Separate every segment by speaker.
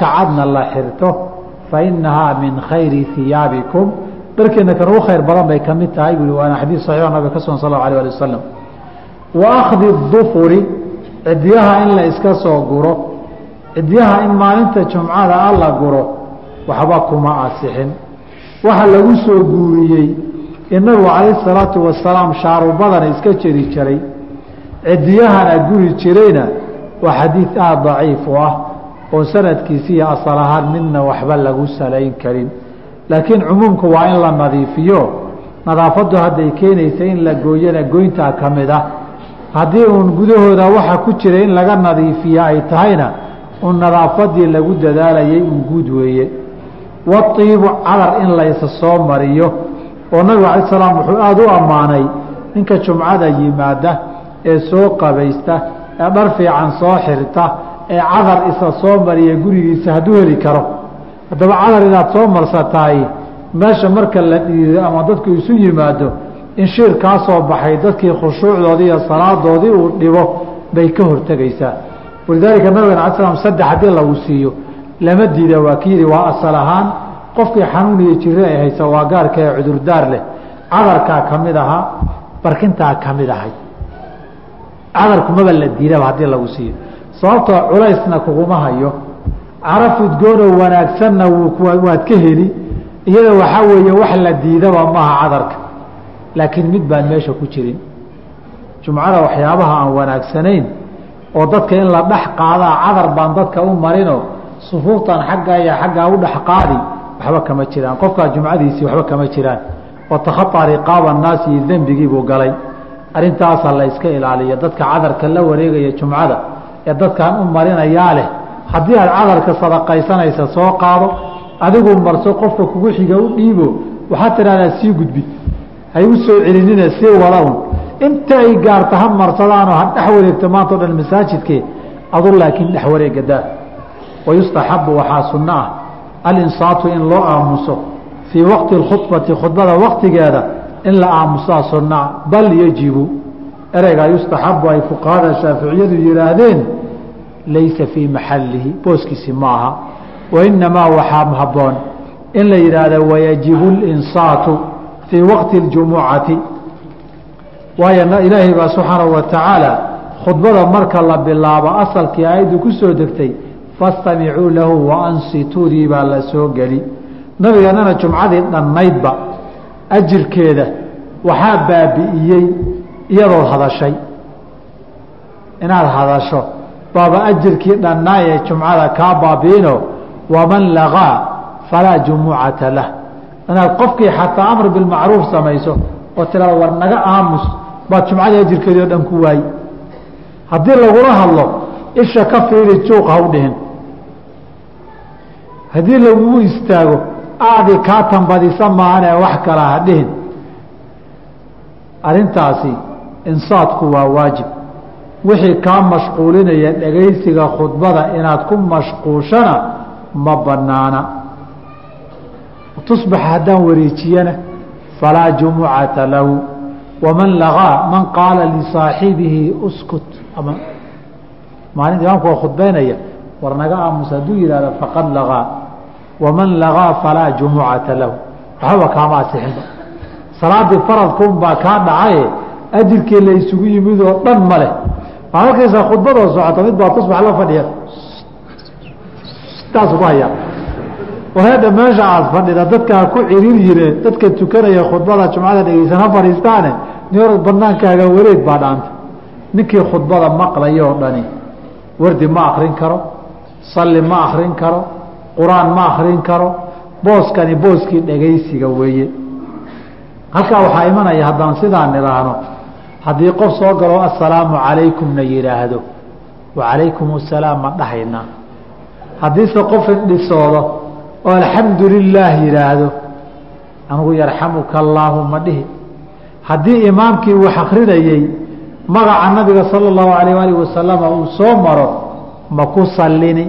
Speaker 1: kacadna la xirto fa inahaa min khayri hiyaabikum dharkeena kan ugu khayr badan bay ka mid tahay bui waana xadiid saxiix nabiga ka sugan sal allahu alay ali wasalam wa akhdi dufuri cidyaha in la iska soo guro cidyaha in maalinta jumcada a la guro waxba kuma asixin waxa lagu soo guuriyey in nabigu calayhi salaatu wasalaam shaarubadana iska jeri jiray cidiyahana guri jirayna waa xadiid aada daciif u ah oo sanadkiisi iyo asal ahaan midna waxba lagu salayn karin. Laakiin cumuumku waa in la nadiifiyo. Nadaafaddu hadday keenaysa in la gooyana goyntaa ka mid ah. Haddii uun gudahooda waxa ku jira in laga nadiifiya ay tahayna uun nadaafadii lagu dadaalayay uun guud weeye. Waiibu cadar in laysa soo mariyo oo nabigu alay salaam wuxuu aada u ammaanay ninka jumcada yimaada ee soo qabaysta ee dhar fiican soo xirta ee cadar isa soo mariya gurigiisa hadduu heli karo. Haddaba cadar inaad soo marsatahay meesha marka la dhiido ama dadku isu yimaado in shiir kaa soo baxay dadkii khushuucdoodii iyo salaadoodii uu dhibo bay ka hortegaysaa walidaalika nabigan ala slam saddex haddii lagu siiyo lama diida waa ki yidhi waa asal ahaan qofkii xanuun iyo jire ay haysa waa gaarka ee cudurdaar leh. Cadarkaa ka mid ahaa barkintaa ka mid ahay. Cadarkumaba la diidaba haddii lagu siiyo sababtoo culaysna kuguma hayo. Caraf udgoonoo wanaagsanna waad ka heli. Iyada waxaa weeye wax la diidaba maaha cadarka. Laakiin mid baan meesha ku jirin. Jumcada waxyaabaha aan wanaagsanayn oo dadka in la dhex qaadaa cadar baan dadka u marino sufuuftan xagga iyo xaggaa u dhex qaadi waxba kama jiraan. Qofkaa jumcadiisii waxba kama jiraan. Oo takhaطa riqaaba annaasi iyo dembigiibuu galay. Arrintaasa la yska ilaaliyo. Dadka cadarka la wareegaya jumcada ee dadkaan u marinayaa leh. Haddii aad cadarka sadaqaysanaysa soo qaado adigu marso qofka kugu xiga u dhiibo waxaad tidhahdaa sii gudbi. Hay u soo celinina sii wada inta ay gaarta ha marsadaanoo ha dhex wareegto o dhan masaajidkee adu laakiin dhex wareega daa. Wayustaxabu waxaa sunno ah alinsaatu in loo aamuso fii waqti اkhubati khudbada waktigeeda in la aamusaa sunaa bal yajibu ereygaa yustaxabu ay fuqahada shaaficiyadu yihaahdeen laysa fii maxalihi booskiisi maaha wainamaa waxaa haboon in la yidhaahdo wayajibu اlinsaatu fii waqti اljumucati waayo ilaahay baa subxaanahu wa tacaala khudbada marka la bilaabo asalkii aayaddu ku soo degtay fastamicuu lahu waansituudii baa la soo geli. Nabiganana jumcadii dhannaydba ajirkeeda waxaa baabi'iyey iyadood hadashay. Inaad hadasho baaba ajirkii dhannaa ee jumcada kaa baabi'ino waman lagaa falaa jumucata lah. Inaad qofkii xataa amr bilmacruuf samayso oo tirada war naga aamus baad jumcadii ajirkeedii o dhan ku waayi haddii lagula hadlo isha ka fiiri juuq ha u dhihin. Haddii lagugu istaago aadi kaa tambadisa maahane wax kala ha dhihin. Arrintaasi insaadku waa waajib. Wixii kaa mashquulinaya dhegaysiga khudbada inaad ku mashquushana ma banaana tusbax haddaan wareejiyana falaa jumucata lahu. Waman lagaa man qaala lisaaxibihi uskut. Ama maalinta imaamku waa khudbeynaya war naga aamus hadduu yihahdo faqad lagaa. Waman lagaa falaa jumucata lahu. Waxbaba kaama asixinba salaadii faradkuun baa kaa dhacaye ajirkii la isugu yimid oo dhan ma leh. Waxaad arkaysaa khudbadoo socota mid baa tusbax la fadhiya. Taasu ku hayaa. Meesha aad fadhida dadkaa ku cirir yire dadka tukanaya khudbada jumcada dhegeysan ha fadhiistaane nior banaankaaga wareeg baa dhaanta. Ninkii khudbada maqlaya oo dhani wardi ma akrin karo salli ma akrin karo qur'aan ma akrin karo booskani booskii dhegaysiga weeye. Halkaa waxaa imanaya haddaan sidaan idhaahno haddii qof soo galo assalaamu calaykumna yidhaahdo wacalaykum asalaam ma dhahaynaa haddiise qof indhisoodo oo alxamdu lilaah yidhaahdo anigu yarxamuka allaahu ma dhihi. Haddii imaamkii wax akrinayey magaca nabiga sala allahu alayh alih wasalama uu soo maro ma ku sallini.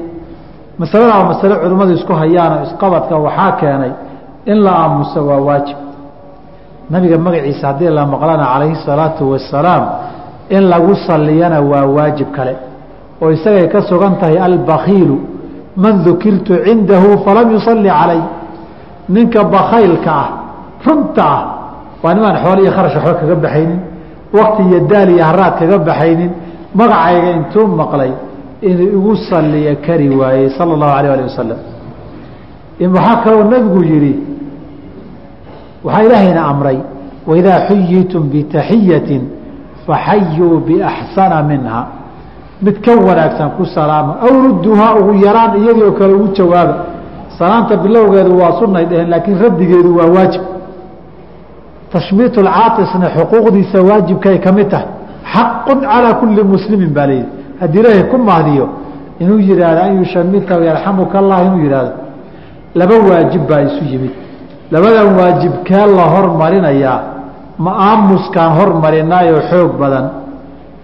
Speaker 1: Masalada waa masale culimmadu isku hayaanoo isqabadka waxaa keenay in la aamuso waa waajib nabiga magaciisa haddii la maqlana calayhi salaatu wasalaam in lagu salliyana waa waajib kale. Oo isagay ka sugan tahay albakiilu man dukirtu cindahu falam yusalli calay. Ninka bakaylka ah runta ah waa nimaan xoole iyo kharash waxba kaga baxaynin wakti iyo daal iyo haraad kaga baxaynin magacayga intuu maqlay inuu igu saliya kari waayey sala allahu alayh alih wasalam waxaa kaloo nabigu yihi waxaa ilaahayna amray waidaa xuyitum bitaxiyatin faxayuu biaxsana minha. Mid ka wanaagsan ku salaama aw rudduuhaa ugu yaraan iyadii oo kale ugu jawaaba. Salaanta bilowgeedu waa sunay dheheen laakiin raddigeedu waa waajib. Tashmiit lcaaisna xuquuqdiisa waajibkay ka mid tahay. Xaqun calaa kulli muslimin baa layidhi haddii ilaahay ku mahdiyo inuu yidhaahdo an yushamita yarxamuka allah inuu yidhaahdo laba waajib baa isu yimid labadan waajib kee la hormarinayaa ma aamuskaan hormarinaayoo xoog badan.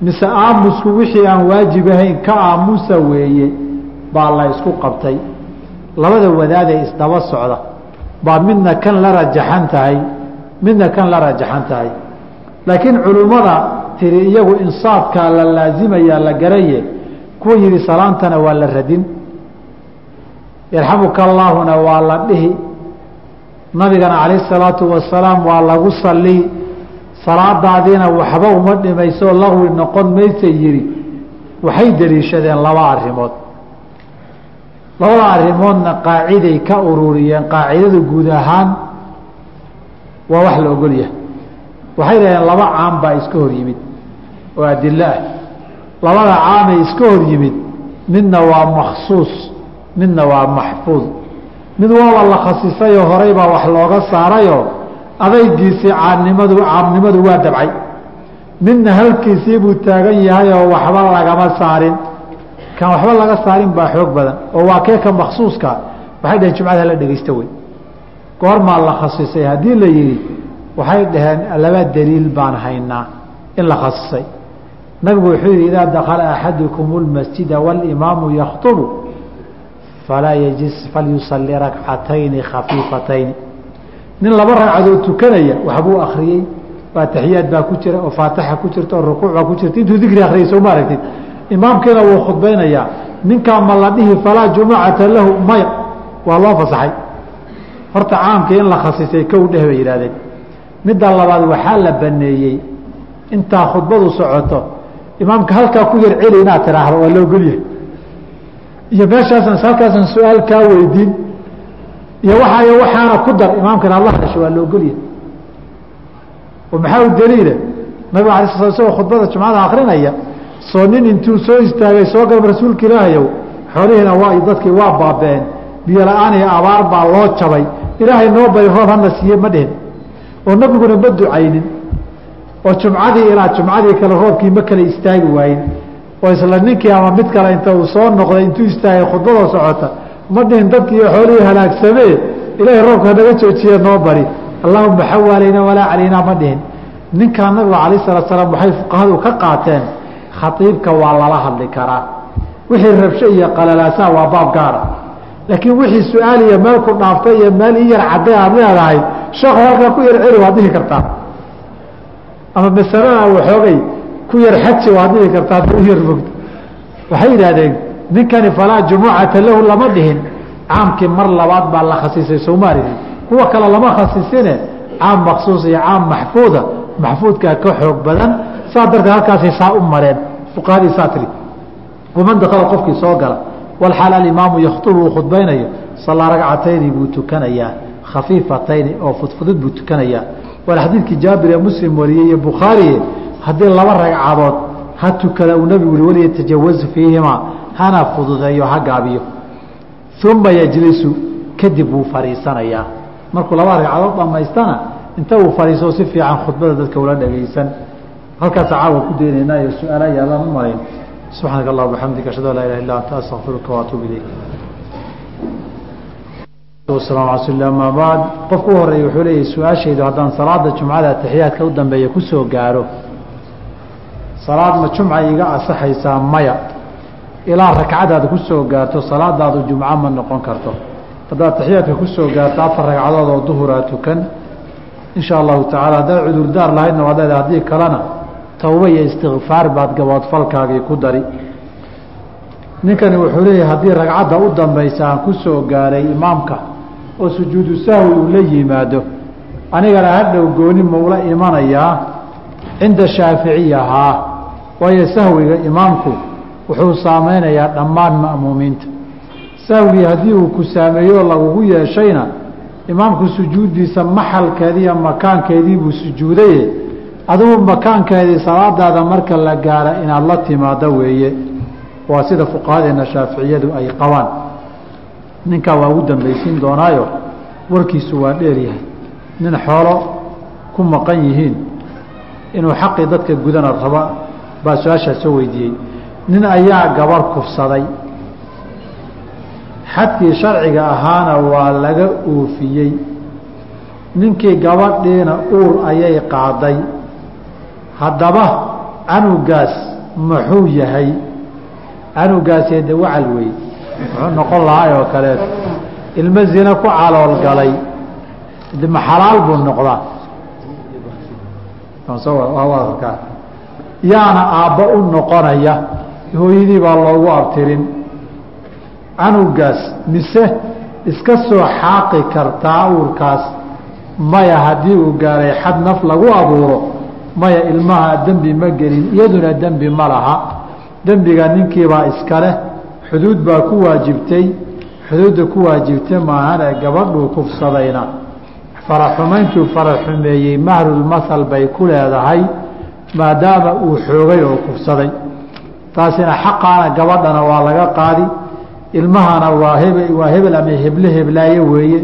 Speaker 1: Mise aamusku wixii aan waajib ahayn ka aamusa weeye baa la isku qabtay. Labada wadaadee isdaba socda baa midna kan la rajaxan tahay midna kan la rajaxan tahay. Laakiin culimmada tiri iyagu insaafkaa la laasimayaa la garaye kuwa yihi salaantana waa la radin. Yarxamuka allaahuna waa la dhihi nabigana calayh salaatu wasalaam waa lagu salii salaadaadiina waxba uma dhimayso laqwi noqon maysa yihi waxay daliishadeen laba arrimood. Labada arrimoodna qaaciday ka ururiyeen qaacidadu guud ahaan waa wax la ogol yahay. Waxay dhaheen laba caam baa iska hor yimid oo adilo ah. Labada caamay iska hor yimid midna waa maksuus midna waa maxfuud mid waaba la khasisayoo horay baa wax looga saarayoo adaygiisii caanimadu caamnimadu waa dabcay. Midna halkiisii buu taagan yahayoo waxba lagama saarin. Kan waxba laga saarin baa xoog badan. Oo waa keeka maksuuska waxay dhaheen jumcada la dhegaysta wey. Goormaa la khasisay haddii la yidhi waxay dhaheen laba daliil baan haynaa in la khasisay nabigu wuxuu yidhi idaa dakala axadukum اlmasjida walimaamu yaktubu falaa yjis falyusali rakcatayni khafiifatayni nin laba ragcadood tukanaya waxbuu akriyey faatixiyaad baa ku jira oo faatixa ku jirta oo rukuuc baa ku jirta. Intuu dikri akriyay soo ma aragtid imaamkiina wuu khudbaynayaa ninkaa ma la dhihi falaa jumacata lahu maya. Waa loo fasaxay. Horta caamkii in la khasisay kow dheh bay yidhahdeen midda labaad waxaa la baneeyey intaa khudbadu socoto imaamka halkaa ku yar celi inaad tiraahdo waa loo iyo meeshaasan halkaasan su'aal kaa weydiin iyo waxaayo waxaana ku dar imaamkana alla hadasho waa loo golyahay oo maxaa u daliila nabiga alay sla isagoo khudbada jumcada akrinaya soo nin intuu soo istaagay soo galba rasuulka ilaahayow xoolihiina waa dadkii waa baabeen biyo la'aan iyo abaar baa loo jabay. Ilaahay noo bari roob hana siiye ma dhihin. Oo nabiguna ma ducaynin. Oo jumcadii ilaa jumcadii kale roobkii ma kala istaagi waayin oo isla ninkii ama mid kale inta uu soo noqday intuu istaagay khudbadoo socota ma dhihin dadkii iyo xoolihii halaagsamee ilaahay roobka naga joojiye noo bari. Allahuma xawaalayna walaa calaynaa ma dhihin. Ninkaa nabiga calayh salaat salaam waxay fuqahadu ka qaateen khaiibka waa lala hadli karaa. Wixii rabsho iyo qalalaasaa waa baab gaara laakiin wixii su'aal iyo meel ku dhaaftay iyo meel i yar cadday aad leedahay sheekhu halkaa ku yar celi waad dhihi kartaa. Ama masalada waxoogay ku yar xaji waad dhihi kartaa ada u yar mogto waxay yidhahdeen ninkani falaa jumucata lahu lama dhihin. Caamkii mar labaad baa la khasisay soomaalia kuwa kale lama khasisine caam maksuus iyo caam maxfuuda maxfuudkaa ka xoog badan. Saa darteed halkaasay saa u mareen. Fuqahadii saa tiri waman dakala qofkii soo gala walxaal alimaamu yakhtubu uu khudbaynayo salaa ragcatayni buu tukanayaa khafiifatayni oo fudfudud buu tukanayaa waana xadiidkii jaabir ee muslim wariyey iyo bukhaariye haddii laba ragcadood ha tukada uu nabigu ui waliyatajawazu fiihimaa hana fududeeyo ha gaabiyo. Uma yajlisu kadib wuu fadhiisanayaa markuu laba ragcadood dhammaystana inta uu fadhiiso si fiican khudbada dadka ula dhagaysan. Halkaasa caawa ku daynaynaa iyo su'aala yaalaan u marayn. Subxaanaka allah bxamdika ashhadu an laa ilaha illa anta astaqfiruka waatuub ilayk amaa bacd qofku u horreeya wuxuu leeyahy su'aashaydu haddaan salaada jumcada atixiyaadka u dambeeya ku soo gaaro. Salaad jumca iga asaxaysaa maya. Ilaa rakcadaad ku soo gaarto salaadaadu jumco ma noqon karto. Haddaad atixiyaadka ku soo gaarto afar ragcadood oo duhuraa tukan insha allahu tacala haddaad cudurdaar lahaydna waad leedahay haddii kalena tawba iyo istikfaar baad gaboodfalkaagii ku dari. Ninkani wuxuu leeyahay haddii ragcadda u dambaysa aan ku soo gaaray imaamka oo sujuudu sahwi uu la yimaado. Anigana hadhow gooni maula imanayaa cinda shaaficiya haa waayo sahwiga imaamku wuxuu saameynayaa dhammaan ma'muumiinta. Sahwigii haddii uu ku saameeyo lagugu yeeshayna imaamku sujuuddiisa maxalkeediiyo makaankeedii buu sujuudaye. Adigu makaankeedii salaadaada marka la gaara inaad la timaado weeye. Waa sida fuqahadeena shaaficiyadu ay qabaan ninkaa waa ugu dambaysiin doonaayo warkiisu waa dheeryahay nin xoolo ku maqan yihiin inuu xaqii dadka gudana raba baa su'aashaa soo weydiiyey. Nin ayaa gabar kufsaday. Xadkii sharciga ahaana waa laga oofiyey ninkii gabadhiina uur ayay qaaday. Haddaba canugaas muxuu yahay? Canugaasee de wacal wey muxuu noqon lahay oo kaleeto ilmo zina ku calool galay. Ma xalaal buu noqdaa. Yaana aabba u noqonaya hooyadii baa loogu abtirin. Canugaas mise iska soo xaaqi kartaa uurkaas? Maya haddii uu gaaray xad naf lagu abuuro maya ilmaha dembi ma gelin iyaduna dembi ma laha. Dembiga ninkiibaa iska leh xuduud baa ku waajibtay xuduudda ku waajibtay maahane gabadhuu kufsadayna faraxumayntuu faraxumeeyey mahrulmasal bay ku leedahay maadaama uu xoogay oo kufsaday. Taasina xaqaana gabadhana waa laga qaadi. Ilmahana waa heb waa hebel ama heble heblaaye weeye.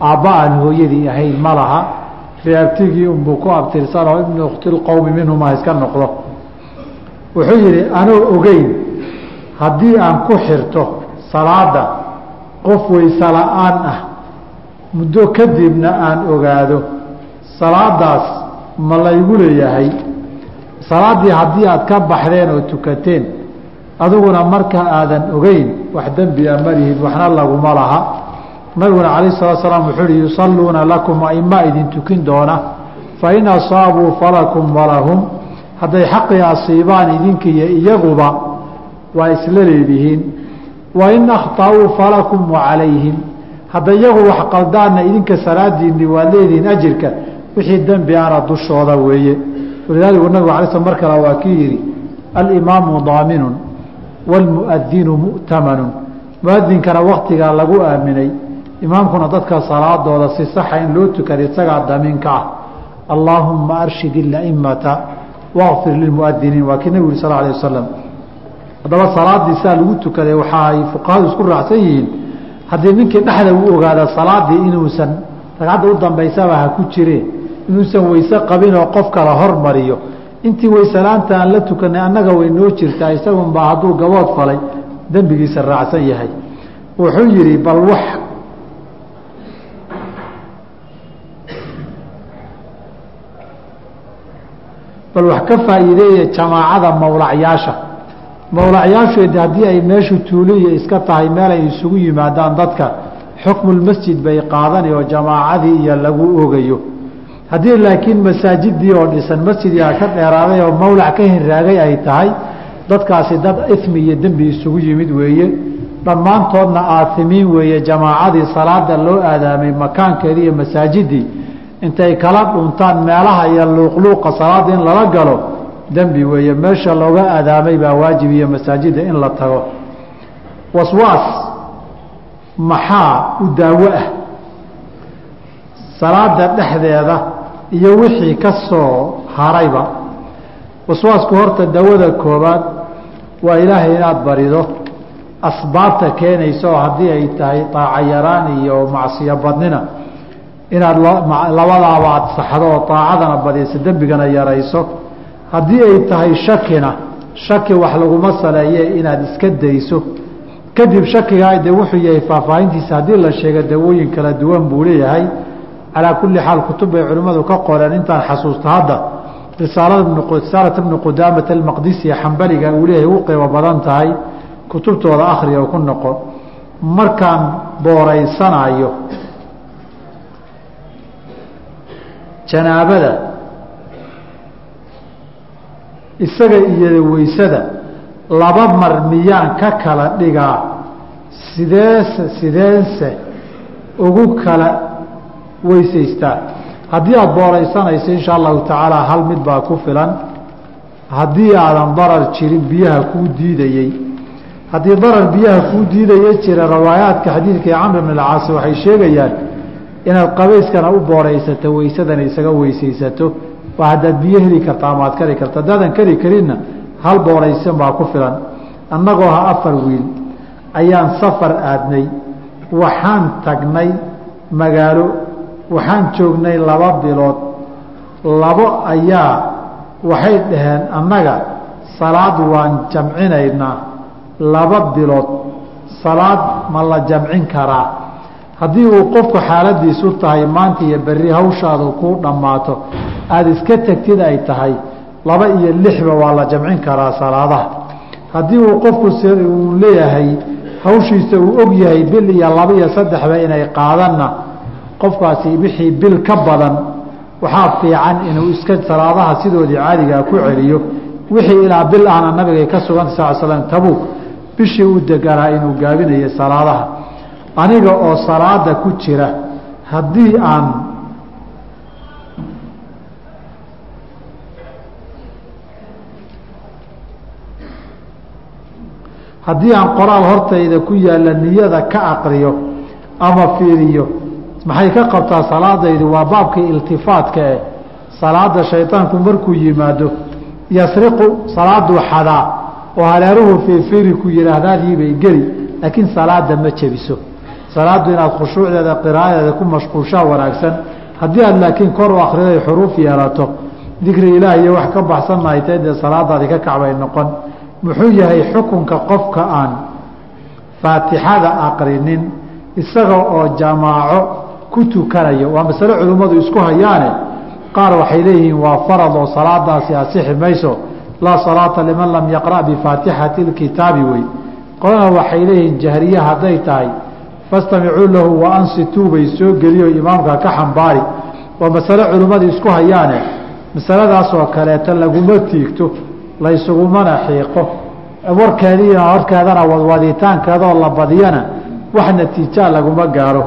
Speaker 1: Aabba aan hooyadii ahayn ma laha. Reabtigii unbuu ku abtirsanoo ibnu ukhtilqowmi minhuma iska noqdo. Wuxuu yidhi anuu ogeyn haddii aan ku xirto salaada qof wayse la'aan ah muddo kadibna aan ogaado salaadaas ma laygu leeyahay. Salaaddii haddii aad ka baxdeen oo tukateen adiguna marka aadan ogeyn wax dembia malihid waxna laguma laha. Nabiguna calayh salatu salaam wuxuu uhi yusalluuna lakum aima idin tukin doona. Fain asaabuu falakum walahum hadday xaqii asiibaan idinkiiyo iyaguba waa isla leedihiin wain akhطa'uu falakum wacalayhim hadday iyagu wax qaldaanna idinka salaadiinni waa leedihiin ajirka wixii dembi ana dushooda weeye walidaalika nabigu alay sl mar kale waa kii yihi alimaamu daaminun wاlmuadinu mu'tamanun muadinkana waktigaa lagu aaminay imaamkuna dadka salaadooda si saxa in loo tukada isagaa damiinka ah allaahuma arshid ilaimata waqfir lilmuadiniin waa kii nabig yuri sal alيه wasalam haddaba salaadii saa lagu tukaday waxa ay fuqahadu isku raacsan yihiin haddii ninkii dhexda u ogaada salaadii inuusan ragcadda u dambaysaba ha ku jireen inuusan weyse qabinoo qof kala hormariyo intii wayselaanta aan la tukanay annaga way noo jirtaa isagunbaa hadduu gabood falay dembigiisa raacsan yahay. Wuxuu yidhi bal wax bal wax ka faa'iideeya jamaacada mawlacyaasha mawlacyaasheedi haddii ay meeshu tuuliya iska tahay meel ay isugu yimaadaan dadka xukmulmasjid bay qaadani oo jamaacadii iyo lagu ogayo. Haddii laakiin masaajidii oo dhisan masjidyaa ka dheeraaday oo mawlac ka hinraagay ay tahay dadkaasi dad ismi iyo dembi isugu yimid weeye. Dhammaantoodna aatimiin weeye jamaacadii salaada loo aadaamay makaankeedii iyo masaajidii. Intay kala dhuntaan meelaha iyo luuqluuqa salaada in lala galo dembi weeye meesha looga aadaamay baa waajib iyo masaajida in la tago. Waswaas maxaa u daawo ah? Salaada dhexdeeda iyo wixii ka soo harayba waswaasku horta dawada koobaad waa ilaahay inaad barido asbaabta keenaysa oo haddii ay tahay taaco yaraan iyo macsiyo badnina. Inaad labadaaba aad saxdo oo taacadana badiyso dembigana yarayso haddii ay tahay shakina shaki wax laguma saleeye inaad iska dayso. Kadib shakigaa de wuxuu yahay faahfaahintiisa haddii la sheego dawooyin kala duwan buu leeyahay. Calaa kulli xaal kutub bay culimmadu ka qoreen intaan xasuusta hadda. Risaalata bni qudaamata almaqdisi xambaliga uu leeyahay u qiimo badan tahay kutubtooda akhriya ku noqo. Markaan booraysanayo janaabada isaga iyo weysada laba mar miyaan ka kala dhigaa sideese sideense ugu kala weysaystaa haddii aada booraysanayso insha allahu tacaala hal mid baa ku filan. Haddii aadan darar jirin biyaha kuu diidayey. Haddii darar biyaha kuu diidaya jira rawaayaadka xadiidka camr bn alcaas waxay sheegayaan inaad qabayskana u booraysato weysadana isaga weysaysato waa haddaad biyo heli karta ama ad kari karta haddaadan kari karinna hal booraysan baa ku filan. Annagoo ha afar wiil ayaan safar aadnay waxaan tagnay magaalo waxaan joognay laba bilood. Labo ayaa waxay dhaheen annaga salaad waan jamcinaynaa. Laba bilood salaad ma la jamcin karaa. Haddii uu qofku xaaladiisu tahay maanta iyo berri hawshaadu kuu dhammaato aada iska tegtid ay tahay. Laba iyo lixba waa la jamcin karaa salaadaha. Haddii uu qofku uu leeyahay hawshiisa uu og yahay bil iyo laba iyo saddexba inay qaadanna qofkaasi wixii bil ka badan waxaa fiican inuu iska salaadaha sidoodii caadigaa ku celiyo. Wixii ilaa bil ahna nabigay ka suganta sal slam tabuuk bishii u deganaa inuu gaabinayo salaadaha. Aniga oo salaada ku jira haddii aan haddii aan qoraal hortayda ku yaalla niyada ka aqriyo ama fiiriyo maxay ka qabtaa salaadaydu? Waa baabkii iltifaatka eh salaada shaydaanku markuu yimaado yasriqu salaaduu xadaa oo hareeruhu fiirfiiri ku yidhaahdaadiibay geli laakiin salaada ma jebiso. Salaaddu inaad khushuucdeeda qiraayadeeda ku mashquulshaa wanaagsan. Haddii aad laakiin kor u akriday xuruuf yeelato dikri ilaah iyo wax ka baxsanna ay tahay dee salaadaadi ka kacbay noqon muxuu yahay xukunka qofka aan faatixada aqrinin isaga oo jamaaco ku tukanayo. Waa masale culimmadu isku hayaane qaar waxay leeyihiin waa farad oo salaadaasi asixi mayso laa salaata liman lam yaqra' bifaatixati اlkitaabi wey. Qolana waxay leeyihiin jahriye hadday tahay fastamicuu lahu wa ansituu bay soo geliyo imaamka ka xambaari. Waa masale culimmadu isku hayaane masaladaasoo kaleeta laguma tiigto laysugumana xiiqo warkeediina horkeedana wadwaditaankeedoo la badiyana wax natiijaa laguma gaaro.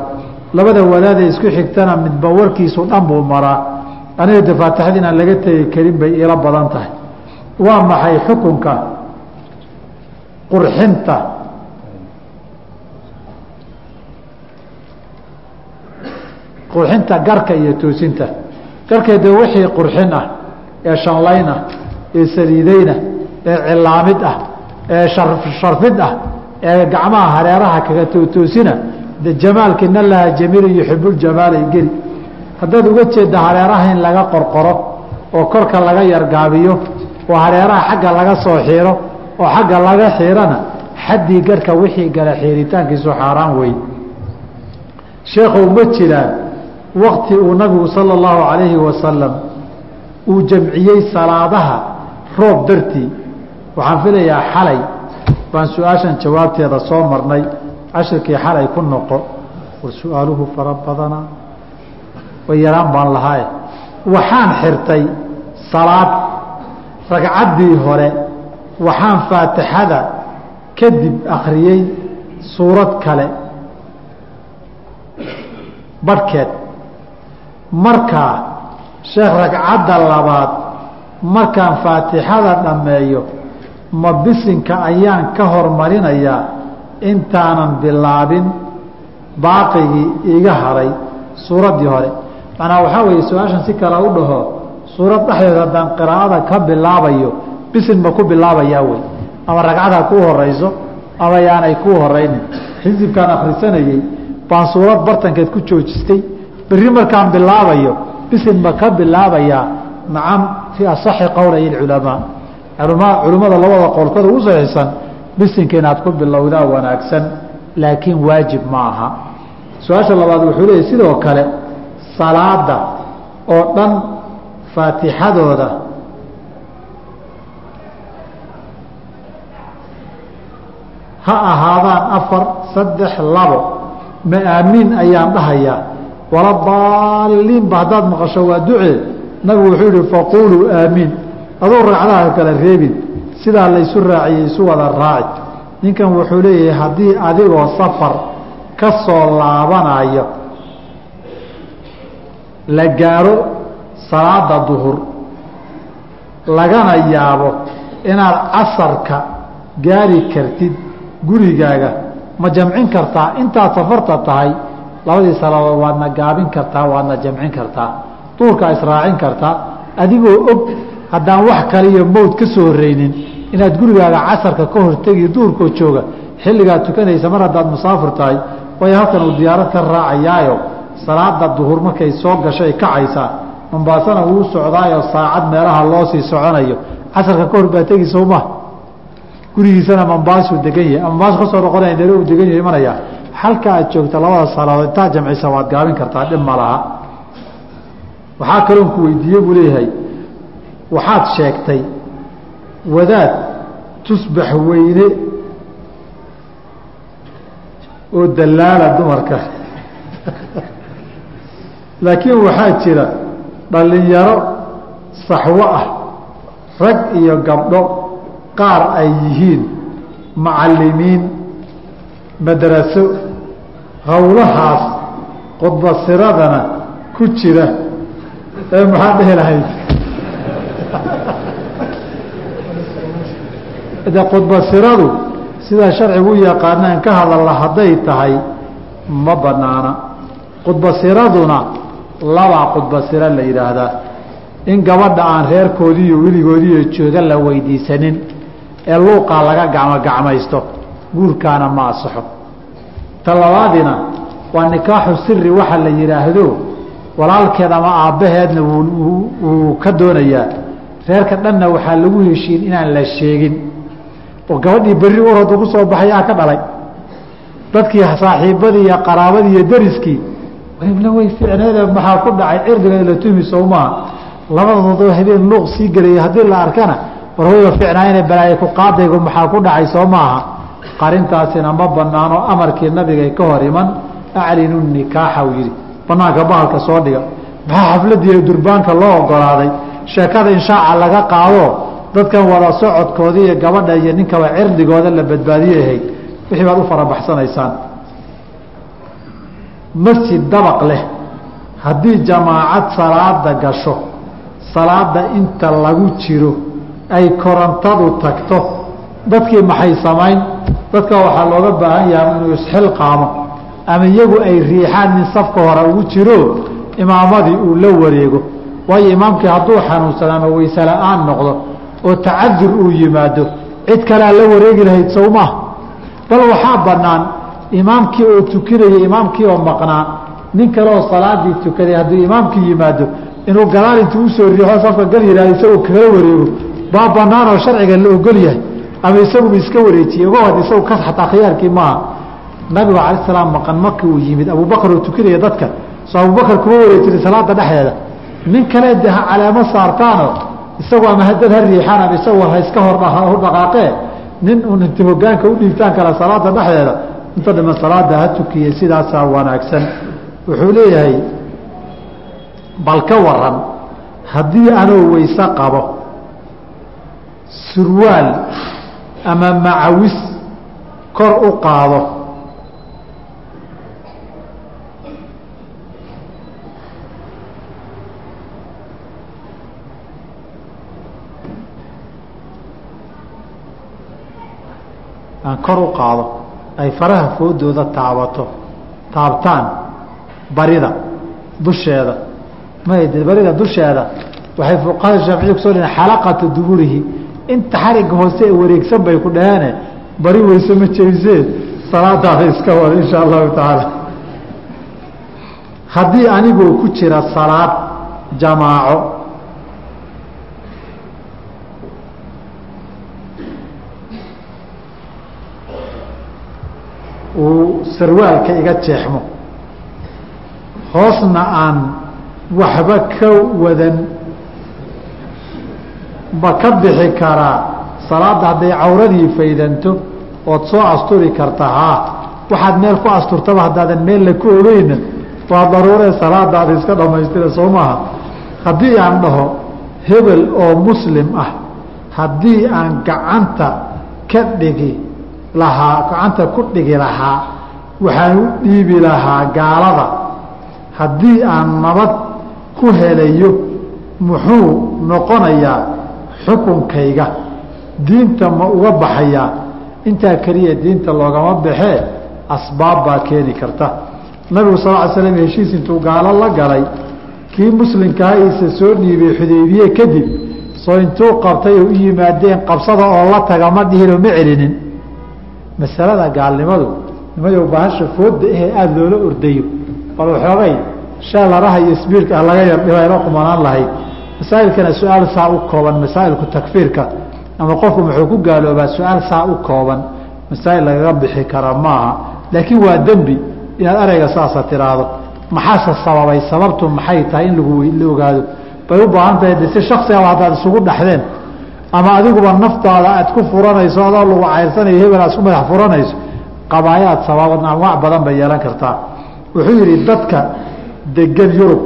Speaker 1: Labada wadaadee isku xigtana midba warkiisu dhan buu maraa. Aniga de inaan laga tegi karin bay ila badan tahay. Waa maxay xukunka qurxinta? Qurxinta garka iyo toosinta. Garka de wixii qurxin ah ee shanlayn ah ee saliideyna ee cilaamid ah ee sharfid ah ee gacmaha hareeraha kaga tootoosina de jamaalka in allaha jamiilu yuxibu ljamaalay geli. Haddaad uga jeedda hareeraha in laga qorqoro oo korka laga yargaabiyo oo hareeraha xagga laga soo xiiro oo xagga laga xiirana xaddii garhka wixii gala xiiritaankiisu xaaraan wey sheekhow ma jiraan wakti uu nabigu sala allahu calayhi wasalam uu jamciyey salaadaha roob dartii waxaan filayaa xalay. Baan su'aashan jawaabteeda soo marnay. Cashirkii xalay ku noqo. War su'aaluhu fara badanaa way yaraan baan lahaaye waxaan xirtay salaad ragcaddii hore. Waxaan faatixada kadib akhriyey suurad kale. Barhkeed markaa sheekh ragcadda labaad markaan faatixada dhammeeyo ma bisinka ayaan ka hormarinayaa intaanan bilaabin baaqigii iga haray suuraddii hore. Macnaa waxaa weeye su'aashan si kale u dhaho suurad dhexdeed haddaan qiraa'ada ka bilaabayo bisin ma ku bilaabayaa wey? Ama ragcada kuu horayso ama yaanay kuu horaynin. Xisibkaan akhrisanayey baan suurad bartankeed ku joojistay. Berri markaan bilaabayo bisin ma ka bilaabayaa? Nacam fii asaxi qowlay culamaa culimmada labada qowlkooda ugu saxiixsan bisinka inaad ku bilowdaa wanaagsan laakiin waajib ma aha. Su'aasha labaad wuxuu leeyahy sidoo kale salaada oo dhan faatixadooda. Ha ahaadaan afar saddex labo. Ma aamiin ayaan dhahayaa. Wala daaliinba haddaad maqasho waa ducee. Nabigu wuxuu yihi faquuluu aamiin aduu ragcadaha kala reebin sidaa laysu raaciyey isu wada raaci ninkan wuxuu leeyahay haddii adigoo safar ka soo laabanayo la gaaro salaada duhur lagana yaabo inaad casarka gaari kartid gurigaaga ma jamcin kartaa? Intaad safarta tahay labadii salaadood waadna gaabin kartaa waadna jamcin kartaa. Duurkaa israacin kartaa. Adigoo og haddaan wax kale iyo mowd ka soo horeynin inaad gurigaaga casarka ka hortegi duurkoo jooga xilligaad tukanaysa mar haddaad musaafir tahay waayo halkan uu diyaarad ka raacayaayo. Salaada duhur markay soo gashay kacaysaa. Mambaasana wuu socdaayo saacad meelaha loo sii soconayo. Casarka ka hor baa tegi sowma gurigiisana mambaasuu degan yahay. Mambaas ka soo noqonaya uu degan yahay imanaya halka aad joogta labada salaadood intaa jamcisa waad gaabin kartaa dhib ma laha. Waxaa kaloon weydiiye buu leeyahay waxaad sheegtay wadaad tusbax weyne oo dallaala dumarka. Laakiin waxaa jira dhallinyaro saxwo ah rag iyo gabdho qaar ay yihiin macallimiin madraso howlahaas qudbasiradana ku jira. Ee maxaa dhehi lahayd de qudbasiradu sidaa sharcigu yaqaanaan ka hadalla hadday tahay ma banaana. Qudbasiraduna labaa qudbasiro la yidhaahdaa in gabadha aan reerkoodiiyo weligoodiiyo jooga la weydiisanin ee luuqaa laga gacmogacmaysto guurkaana ma asaxo ta labaadina waa nikaaxu siri waxa la yidhaahdo walaalkeed ama aabbaheedna wuu ka doonayaa reerka dhanna waxaa lagu heshiin inaan la sheegin. Oo gabadhii berri urad ugu soo baxay aa ka dhalay. Dadkii saaxiibadii iyo qaraabadii iyo dariskii wayna way ficneede maxaa ku dhacay? Cirdigeeda la tuhmi sow maaha. Habeen luuq sii gelaya haddii la arkana war wayba ficnaayna balaaye ku qaadaygu maxaa ku dhacay soo maaha. Qarintaasina ma banaano amarkii nabigay ka hor iman aclinu nikaaxa uu yidhi. Banaanka bahalka soo dhiga. Maxaa xafladiiyo durbaanka loo ogolaaday sheekada inshaaca laga qaado dadkan wada socodkooda iyo gabadha iyo ninkaba cirdigooda la badbaadiyehay wixii baad u farabaxsanaysaan masjid dabaq leh. Haddii jamaacad salaada gasho salaada inta lagu jiro ay korontadu tagto dadkii maxay samayn? Dadka waxaa looga baahan yahay inuu isxilqaamo ama iyagu ay riixaan min safka hore ugu jiro imaamadii uu la wareego waayo imaamkii hadduu xanuunsado ama weyse la'aan noqdo oo tacadur uu yimaado cid kalea la wareegi lahayd sowmaa bal waxaa banaan imaamkii oo tukinaya imaamkii oo maqnaa nin kale salaadii tukaday hadduu imaamkii yimaado inuu gadaal intuu u soo riixo safka gal yihahdo isagoo kala wareego. Baa banaan oo sharciga la ogol yahay. Ama isaguba iska wareejiye ogowad isagu ka xataa khiyaarkii maaha nabigu cala salaam maqan markii uu yimid abubakar oo tukinaya dadka. Soo abubakar kuma wareejinay salaada dhexdeeda nin kale de ha caleemo saartaano isagu ama hadad ha riixaan ama isagu ha iska hor dhaqaaqee nin un inta hogaanka u dhiibtaan kala salaada dhexdeeda inta dhiman salaada ha tukiyey sidaasaa wanaagsan. Wuxuu leeyahay bal ka waran haddii anoo weyse qabo surwaal ama macawis kor u qaado aan kor u qaado ay faraha foodooda taabato taabtaan barida dusheeda. Barida dusheeda waxay fuqahada shaaficiya kuso dhn xalaqata duburihi. Inta xariga hoose ee wareegsan bay ku dhaheene bari weyse ma jebisee salaadaada iska wada insha allahu tacaala. Haddii anigoo ku jira salaad jamaaco uu sarwaalka iga jeexmo. Hoosna aan waxba ka wadan ma ka bixi karaa salaadda hadday cawradii faydanto ood soo asturi karta haa waxaad meel ku asturtaba haddaadan meella ku ogeyna waa daruuree salaadaada iska dhammaystira soo maaha. Haddii aan dhaho hebel oo muslim ah haddii aan gacanta ka dhigi lahaa gacanta ku dhigi lahaa waxaan u dhiibi lahaa gaalada. Haddii aan nabad ku helayo muxuu noqonayaa xukunkayga. Diinta ma uga baxayaa intaa keliya diinta loogama baxee asbaab baa keeni karta. Nabigu sal ly slam heshiis intuu gaalo la galay. Kii muslimkaha iisa soo dhiibay xudaybiye kadib soo intuu qabtay oo u yimaadeen qabsada oo la taga ma dhihinoo ma celinin masalada gaalnimadu nimadow bahasha fooda ahee aada loola ordayo. Bal waxoogay sheelaraha iyo sbiirka ah laga yardhibayla qumanaan lahayd masaa'ilkana su'aal saa u kooban masaa'ilku takfiirka. Ama qofku muxuu ku gaaloobaa su'aal saa u kooban masaa'il lagaga bixi kara maaha. Laakiin waa dembi inaad ereyga saasa tiraahdo. Maxaase sababay? Sababtu maxay tahay in lagu la ogaado? Bay u baahan tahay de si shaksiaba haddaad isugu dhexdeen ama adiguba naftaada aad ku furanayso adoo lagu cayrsanayo hebel aad isku madax furanayso qabaayaad sababad anwaac badan bay yeelan kartaa wuxuu yidhi dadka degan yurub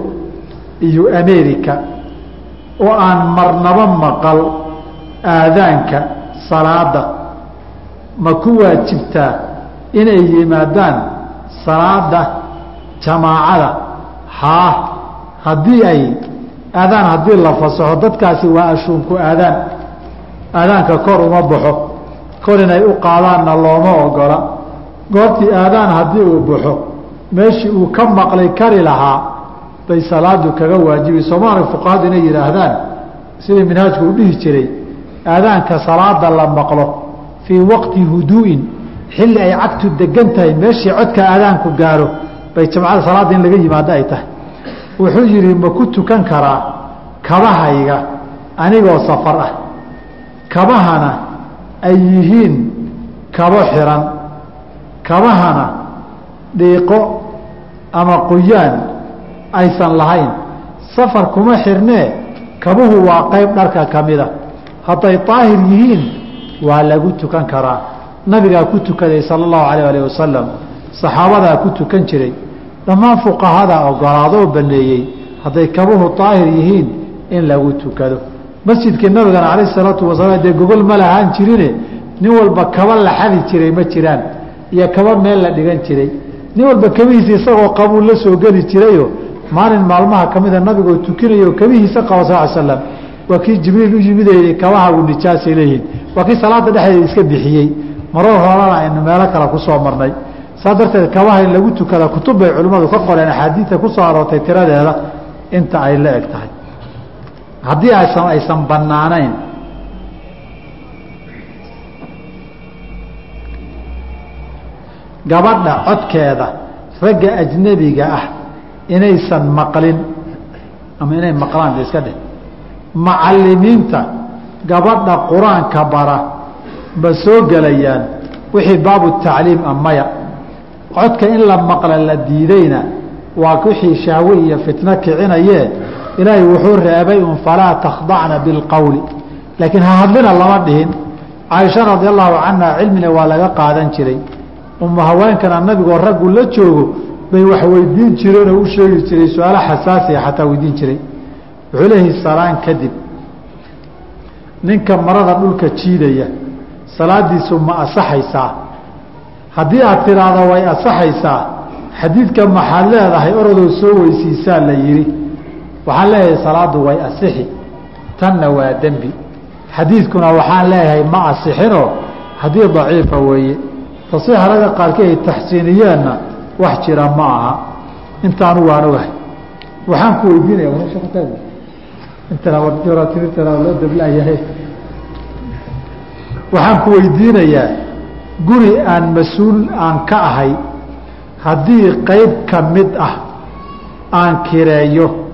Speaker 1: iyo america oo aan marnaba maqal aadaanka salaada ma ku waajibtaa inay yimaadaan salaada jamaacada? Haa haddii ay aadaan haddii la fasaxo dadkaasi waa ashuunku aadaan aadaanka kor uma baxo. Kor inay u qaadaanna looma ogola. Goortii aadaan haddii uu baxo meeshii uu ka maqlay kari lahaa bay salaadu kaga waajibi. Soomaali fuqahadu inay yidhaahdaan sidii minhaajku u dhihi jiray aadaanka salaada la maqlo fii waqti huduu'in xilli ay cagtu degan tahay meeshii codka aadaanku gaaro bay jamcada salaadda in laga yimaado ay tahay. Wuxuu yidhi ma ku tukan karaa kabahayga anigoo safar ah kabahana ay yihiin kabo xiran kabahana dhiiqo ama qoyaan aysan lahayn. Safar kuma xirnee kabuhu waa qayb dharka ka mida. Hadday daahir yihiin waa lagu tukan karaa. Nabigaa ku tukaday sala allahu alayh alih wasalam saxaabadaa ku tukan jiray. Dhammaan fuqahadaa ogolaadoo baneeyey hadday kabuhu daahir yihiin in lagu tukado masjidkii nabigana calayh salaatu wasalaam dee gogol ma lahaan jirine nin walba kaba la xadi jiray ma jiraan iyo kaba meel la dhigan jiray. Nin walba kabihiisa isagoo qabuu la soo geli jirayo maalin maalmaha ka mida nabigoo tukinayo kabihiisa qaba sal slam waa kii jibriil u yimidayey kabahagu nijaasay leeyihiin. Waa kii salaada dhexdeeda iska bixiyey. Marar horana aynu meelo kale ku soo marnay. Saa darteed kabaha in lagu tukada kutub bay culimmadu ka qoreen axaadiidta ku soo aroortay tiradeeda inta ay la eg tahay haddii aysan bannaanayn. Gabadha codkeeda ragga ajnebiga ah inaysan maqlin ama inay maqlaan de iska dheh. Macalimiinta gabadha qur'aanka bara ma soo gelayaan wixii baabu tacliim a maya. Codka in la maqla la diidayna waa wixii shahwe iyo fitno kicinayee ilaahay wuxuu reebay un falaa takhdacna bilqowli laakiin ha hadlina lama dhihin. Caaisha radi allahu canha cilmina waa laga qaadan jiray. Uma haweenkana nabigoo raggu la joogo bay wax weydiin jireen oo u sheegi jiray su'aalo xasaasiya xataa weydiin jiray. Wuxuu leeyahay salaan kadib ninka marada dhulka jiidaya salaadiisu ma asaxaysaa. Haddii aad tidhaahdo way asaxaysaa xadiidka maxaad leedahay orodoo soo weysiisaa la yidhi waxaan leeyahay salaaddu way asixi tanna waa dembi. Xadiidkuna waxaan leeyahay ma asixinoo haddii daciifa weeye. Tasiixa ragga qaarkii ay taxsiiniyeenna wax jira ma aha. Intaanu waan ogahay. Waxaan ku weydiinaya intana timirtana loo dablayahay waxaan ku weydiinayaa guri aan mas'uul aan ka ahay haddii qayb ka mid ah aan kireeyo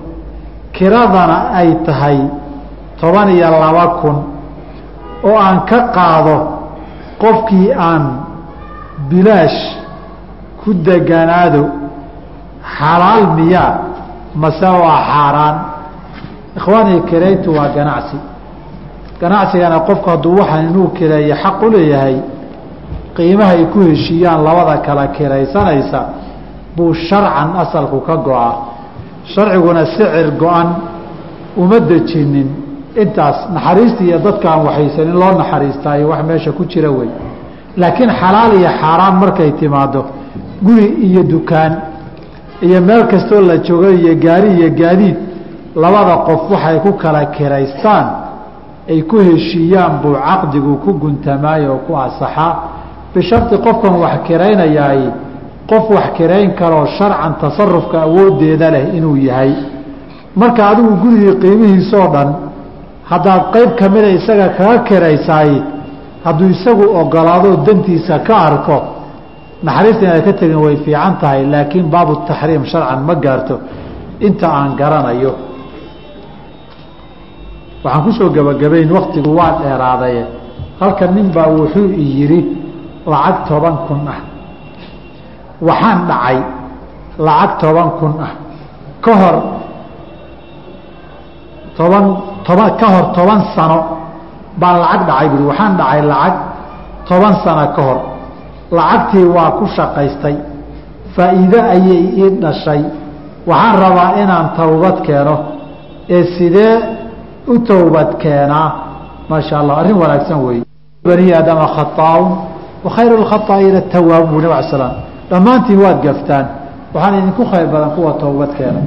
Speaker 1: kiradana ay tahay toban iyo laba kun oo aan ka qaado qofkii aan bilaash ku deganaado xalaal miyaa mase waa xaaraan. Ikhwaanii kirayntu waa ganacsi. Ganacsigana qofku hadduu waxaan inuu kireeyo xaq u leeyahay qiimaha ay ku heshiiyaan labada kala kiraysanaysa buu sharcan asalku ka go-a sharciguna sicir go-an uma dejinin. Intaas naxariista iyo dadkaan waxaysan in loo naxariistaayo wax meesha ku jira wey. Laakiin xalaal iyo xaaraan markay timaado guri iyo dukaan iyo meel kastoo la joogo iyo gaari iyo gaadiid labada qof waxay ku kala kiraystaan ay ku heshiiyaan buu caqdigu ku guntamaayo oo ku asaxaa bisharti qofkan wax kiraynayaay qof wax kirayn karoo sharcan tasarufka awoodeeda leh inuu yahay. Marka adigu gurigii qiimihiisoo dhan haddaad qayb ka mida isaga kaga kiraysaay hadduu isagu ogolaado dantiisa ka arko naxariista inaad ka tegin way fiican tahay laakiin baabu taxriim sharcan ma gaarto. Inta aan garanayo waxaan ku soo gebagabayn waktigu waa dheeraadaye halka nin baa wuxuu i yidhi lacag toban kun ah waxaan dhacay lacag toban kun ah. Ka hor toban toban ka hor toban sano baan lacag dhacay buui waxaan dhacay lacag toban sano ka hor. Lacagtii waa ku shaqaystay. Faa'iide ayay ii dhashay. Waxaan rabaa inaan towbad keeno. Ee sidee u towbad keenaa? Maasha allah arrin wanaagsan weeye. Bani aadama khataaun wa khayru lkhataa'iina tawaabu nab slam dhammaantiin waad gaftaan waxaan idinku khayr badan kuwa towbad keena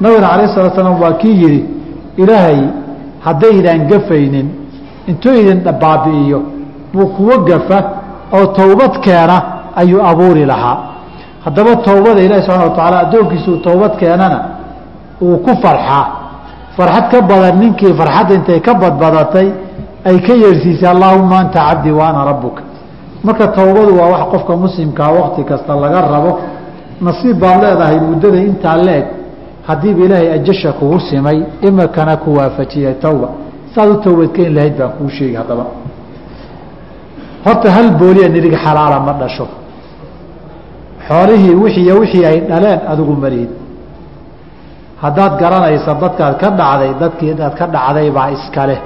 Speaker 1: nabigana alayh salatu slam waa kii yidhi ilaahay haddaydaan gafaynin intuu idin baabi'iyo buu kuwa gafa oo towbad keena ayuu abuuri lahaa. Haddaba towbada ilaahi subxana wa tacaala addoonkiisuu towbad keenana uu ku farxaa. Farxad ka badan ninkii farxadda intay ka badbadatay ay ka yeersiisay allaahuma anta cabdii wa ana rabbuka marka towbadu waa wax qofka muslimkaa wakti kasta laga rabo. Nasiib baad leedahay muddada intaa leeg haddiiba ilaahay ajasha kugu simay imikana ku waafajiyay towba saad u towbadkeeni lahayd baan kuu sheegi haddaba. Horta hal booliya nirig xalaala ma dhasho. Xoolihii wixiiyo wixii ay dhaleen adigu malihid haddaad garanaysa dadkaad ka dhacday dadkii aad ka dhacday baa iskaleh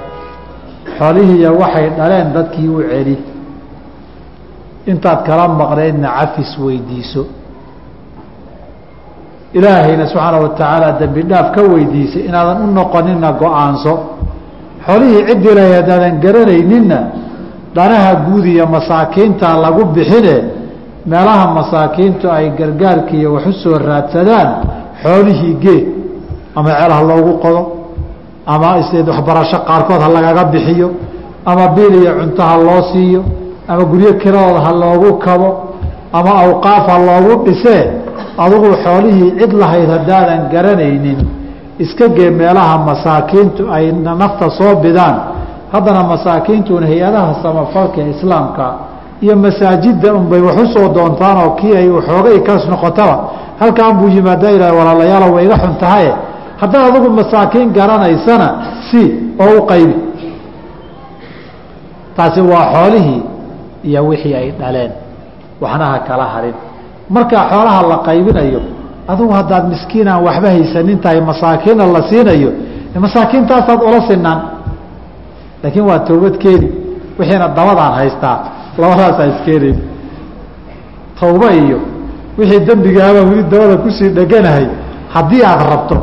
Speaker 1: xoolihiiyo waxay dhaleen dadkii u celi intaad kala maqnaydna cafis weydiiso. Ilaahayna subxaana wa tacaala dembi dhaaf ka weydiisay inaadan u noqonina go'aanso. Xoolihii ciddii lahay haddaadan garanayninna dhanaha guud iyo masaakiinta lagu bixine meelaha masaakiintu ay gargaarkiiyo wax u soo raadsadaan xoolihii gee ama ceel loogu qodo ama waxbarasho qaarkood ha lagaga bixiyo ama biil iyo cunto ha loo siiyo ama guryo kiradooda ha loogu kabo ama awqaaf ha loogu dhisee adugu xoolihii cid lahayd haddaadan garanaynin. Iska gee meelaha masaakiintu ay nafta soo bidaan. Haddana masaakiintuna hay'adaha samafalka islaamka iyo masaajidda unbay wax u soo doontaan oo kii ay xoogay kas noqotaba. Halkaan buu yimaadaa ilah walaalayaalo way iga xun tahaye haddaad adigu masaakiin garanaysana si oo u qaybi. Taasi waa xoolihii iyo wixii ay dhaleen. Waxna ha kala harin. Markaa xoolaha la qaybinayo adugu haddaad miskiinaan waxba haysanin tahay masaakiina la siinayo masaakiintaasaad ula sinaan laakiin waa towbadkeedi wixiina dabadaan haystaa labadaasaa iskeenayn tawba iyo wixii dembigaabaa weli dabada ku sii dheganahay. Haddii aad rabto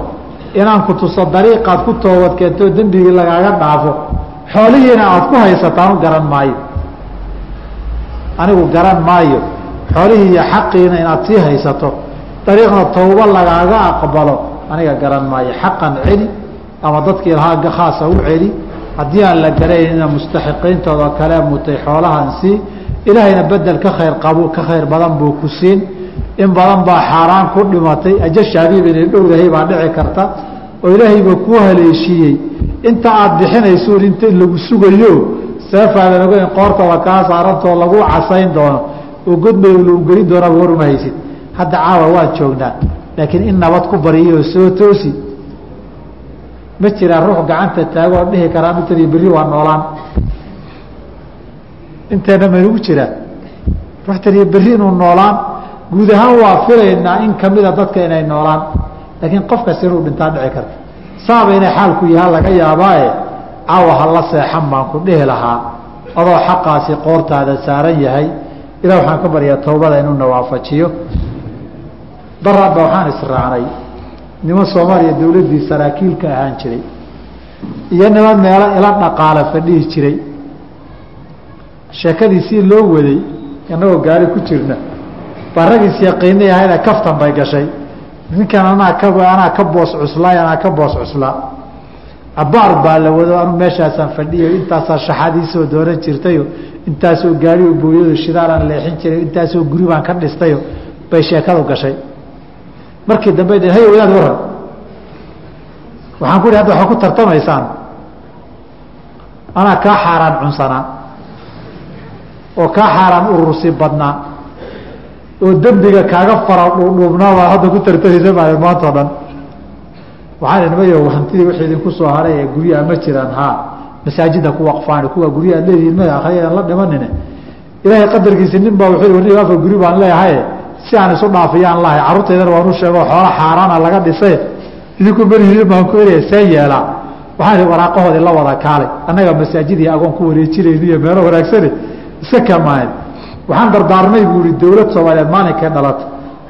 Speaker 1: inaan ku tuso dariiqaad ku toobad keentoo dembigii lagaaga dhaafo xoolihiina aad ku haysataan garan maayo anigu garan maayo. Xoolihii iyo xaqiina inaad sii haysato. Dariiqna tawba lagaaga aqbalo aniga garan maayo. Xaqan celi ama dadkii lahaa khaasa u celi. Haddii aan la garanayna mustaxiqiintooda kale mutay xoolahan sii. Ilaahayna bedel ka khayr qabu ka khayr badan buu ku siin. In badan baa xaaraan ku dhimatay. Ajashaabiiba inay dhowdahay baa dhici karta. Oo ilaahayba kuu haleeshiiyey inta aad bixinaysuun inta lagu sugayo seefaadan ogeyn qoortaba kaa saarantoo lagu casayn doono. Oo godmay lagu gelin doonaba war uma haysid hadda caawa waan joognaa. Laakiin in nabad ku bariyoo soo toosi. Ma jiraa ruux gacanta taagoo dhihi karaa intadii berri waa noolaan. Inteena maynugu jiraa ruuxtaniyo berri inuu noolaan guud ahaan waa filaynaa in kamida dadka inay noolaan. Laakiin qofkas inuu dhintaa dhici karta. Saaba inay xaalku yahaa laga yaabaaye caawa hala seexan baan ku dhihi lahaa adoo xaqaasi qoortaada saaran yahay. Ilah waxaan ka baryaa towbada inuu nawaafajiyo daraadba waxaan israacnay niman soomaaliya dawladdii saraakiilka ahaan jiray. Iyo niman meelo ila dhaqaala fadhihi jiray. Sheekadiisii loo waday annagoo gaari ku jirna baa ragiis yaqiinay ahayna kaftan bay gashay. Ninkan anaa ka anaa ka boos cuslaay anaa ka boos cuslaa cabaar baa la wado anu meeshaasaan fadhiyo intaasaa shaxadiisoo dooran jirtayo intaasoo gaari booyado shidaalaan leexin jiray intaasoo guri baan ka dhistayo bay sheekadu gashay. Markii dambe dhn hay wadaad waran waxaan ku ihi hadda waxaa ku tartamaysaan. Anaa kaa xaaraan cunsanaa oo kaa xaaraan urursi badnaa oo dembiga kaaga fara dhuudhuubnaa baad hadda ku tartamaysa maa maanta o dhan waxaan nimayo hantidii wixii idinku soo haray ee guryaha ma jiraan haa. Masaajida ku waqfaani kuwa guryaha ad leedihiin mada akhriyadan la dhimanine. Ilaahay qadarkiisi nin baa wuxuu warni afar guri baan leeyahay si aan isu dhaafiyaan lahay. Carruurtaydana waan u sheego xoola xaaraana laga dhisay. Idinku malihiin baan ku eraya see yeelaa. Waxaan waraaqahoodii la wada kaalay. Annaga masaajidii agoon ku wareejinayni iyo meelo wanaagsane iska kamaanay waxaan dardaarmay buu ihi dowlad soomaaliyeed maalinkay dhalata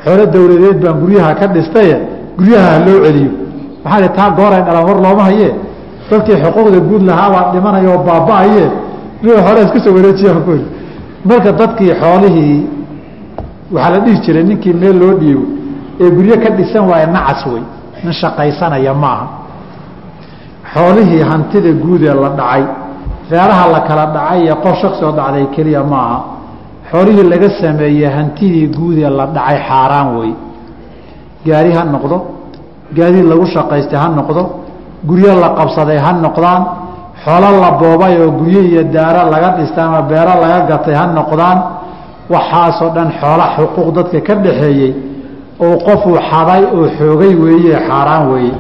Speaker 1: xoolo dowladeed baan guryaha ka dhistaye guryaha ha loo celiyo waxaan ihi taa gooray dhalan war looma haye. Dadkii xuquuqda guud lahaabaa dhimanaya oo baaba-aye xoolaa iska soo wareejiyaan ku iri marka dadkii xoolihii waxaa la dhihi jiray ninkii meel loo dhiibo ee guryo ka dhisan waaye nacas wey. Nin shaqaysanaya maaha. Xoolihii hantida guud ee la dhacay reeraha la kala dhacay iyo qof shaksi oo dhacday keliya maaha. Xoolihii laga sameeyey hantidii guud ee la dhacay xaaraan wey. Gaari ha noqdo gaadiid lagu shaqaystay ha noqdo guryo la qabsaday ha noqdaan xoolo la boobay oo guryo iyo daaro laga dhistay ama beero laga gatay ha noqdaan waxaasoo dhan xoola xuquuq dadka ka dhaxeeyey oo qofuu xaday oo xoogay weeye xaaraan weeye.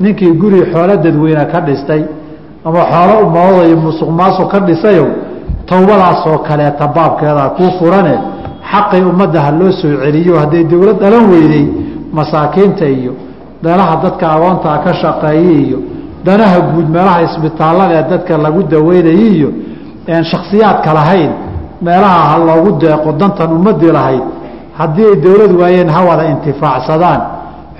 Speaker 1: Ninkii guri xoolo dadweyne ka dhistay ama xoolo umoodayo musuq maasuq ka dhisayow towbadaasoo kaleeta baabkeeda kuu furane xaqii ummadda ha loo soo celiyo hadday dowlad dhalan weydey masaakiinta iyo meelaha dadka agoontaa ka shaqeeyey iyo danaha guud meelaha isbitaallada ee dadka lagu daweynayay iyo shaksiyaadka lahayn meelaha ha loogu deeqo dantan ummadii lahayd haddii ay dowlad waayeen ha wada intifaacsadaan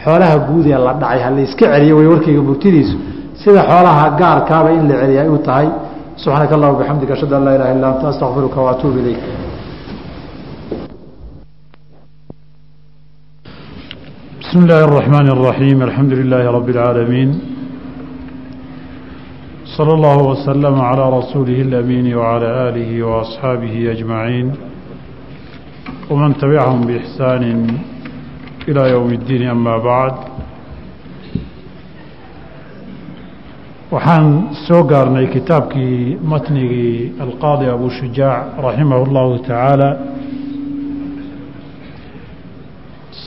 Speaker 1: xoolaha guud ee la dhacay ha la iska celiyo way warkayga mugtidiisu sida xoolaha gaarkaaba in la celiya u tahay subxaanaka allah bixamdika ashhadu an laa ilaha illa anta astaqfiruka waatuubu ilayk
Speaker 2: بسم الله الرحمن الرحيم الحمد لله رب العالمين صلى الله وسلم على رسوله الأمين وعلى آله وأصحابه أجمعين ومن تبعهم بإحسان إلى يوم الدين أما بعد waxaan soo gaarnay kitaabkii matnigii alqaadi abu shujaac raximah اllahu tacaala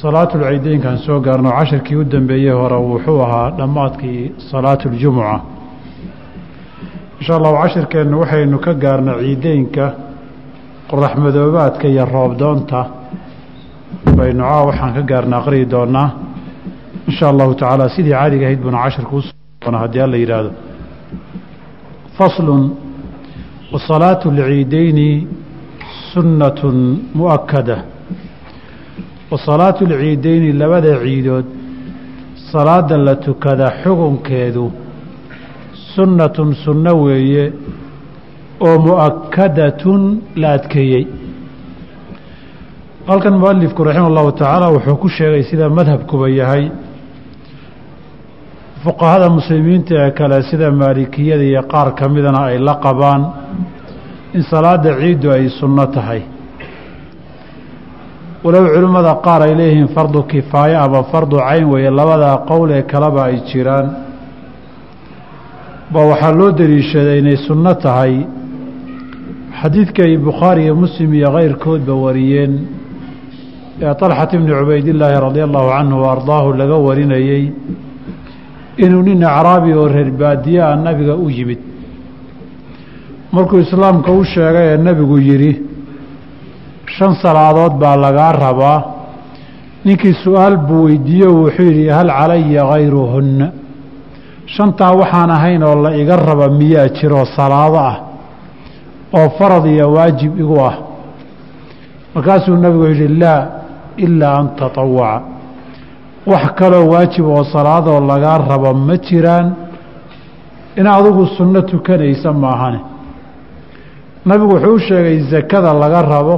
Speaker 2: salaatulciideynkaan soo gaarno cashirkii u dambeeyey hore wuxuu ahaa dhammaadkii salaatu اljumuca insha allahu cashirkeennu waxaynu ka gaarna ciideynka qoraxmadoobaadka iyo roobdoonta. Baynu caa waxaan ka gaarna aqriyi doonaa insha allahu tacaala sidii caadiga ahayd buuna cashirka u soo doona haddii alla yidhaahdo faslun wasalaatu اlciideyni sunnat mu'akada wasalaatu lciideyni labada ciidood salaada la tukada xukunkeedu sunnatun sunno weeye oo mu'akadatun la adkeeyey halkan mualifku raximah llahu tacaala wuxuu ku sheegay sida madhabkuba yahay fuqahada muslimiinta ee kale sida maalikiyada iyo qaar ka midana ay la qabaan in salaada ciiddu ay sunno tahay walow culimmada qaar ay leeyihiin fardu kifaaye ama fardu cayn weeye labadaa qowl ee kaleba ay jiraan. Ba waxaa loo daliishaday inay sunno tahay. Xadiidka ay bukhaari iyo muslim iyo keyrkoodba wariyeen. Ee طalxat bni cubaydillaahi radi allahu canhu wa ardaahu laga warinayey inuu nin acraabi oo reer baadiye a nabiga u yimid. Markuu islaamka u sheegay ee nebigu yidhi shan salaadood baa lagaa rabaa. Ninkii su'aal buu weydiiye wuxuu yidhi hal calaya hayruhunna shantaa waxaan ahayn oo la iga raba miyaa jiroo salaado ah oo farad iyo waajib igu ah. Markaasuu nebigu yidhi laa ilaa an tatawaca wax kaloo waajib oo salaadoo lagaa rabo ma jiraan. In adigu sunno tukanaysa maahane. Nabigu wuxuu u sheegay sakada laga rabo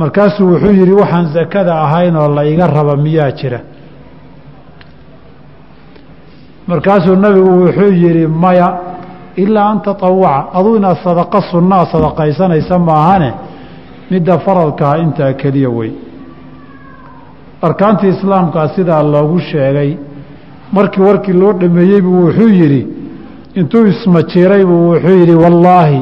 Speaker 2: markaasuu wuxuu yidhi waxaan sakada ahayn oo la iga raba miyaa jira. Markaasuu nabigu wuxuu yidhi maya ilaa an tatawaca aduu inaad sadaqo sunnaa sadaqaysanaysa maahane midda faradkaa intaa keliya wey. Arkaantii islaamkaa sidaa loogu sheegay markii warkii loo dhameeyey buu wuxuu yidhi intuu ismajiiray buu wuxuu yidhi wallaahi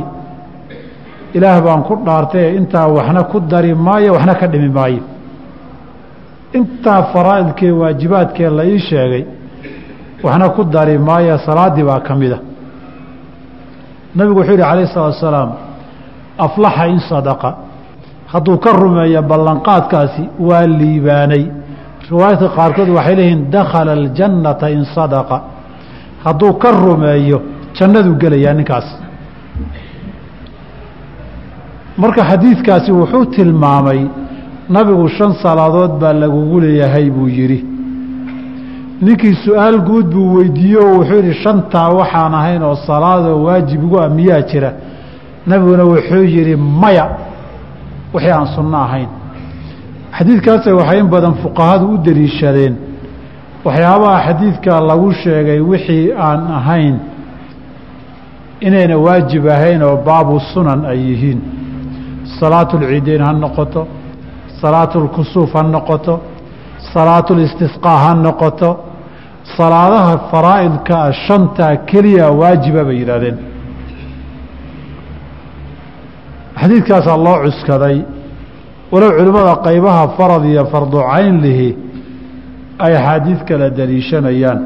Speaker 2: ilaah baan ku dhaartay intaa waxna ku dari maayo waxna ka dhimi maayo. Intaa faraa'idkee waajibaadkee la ii sheegay waxna ku dari maayo salaaddii baa ka mida nabigu wuxuu yidhi calayh isalaatu asalaam aflaxa in sadaqa. Hadduu ka rumeeyo ballanqaadkaasi waa liibaanay. Riwaayadka qaarkood waxay leeyihiin dakhala aljannata in sadaqa. Hadduu ka rumeeyo jannaduu gelayaa ninkaas marka xadiidkaasi wuxuu tilmaamay nabigu shan salaadood baa lagugu leeyahay buu yidhi. Ninkii su'aal guud buu weydiiye oo wuxuu yidhi shantaa waxaan ahayn oo salaadoo waajib ugu ah miyaa jira. Nabiguna wuxuu yidhi maya wixii aan sunno ahayn. Xadiidkaasa waxay in badan fuqahadu u deliishadeen. Waxyaabaha xadiidka lagu sheegay wixii aan ahayn inayna waajib ahayn oo baabu sunan ay yihiin salaatu lciideyn ha noqoto salaatu lkusuuf ha noqoto salaatu listisqaa ha noqoto salaadaha faraa'idkaa shantaa keliya waajiba bay yidhahdeen xadiidkaasaa loo cuskaday walow culimmada qaybaha farad iyo fardu cayn lihi ay axaadiid kala daliishanayaan.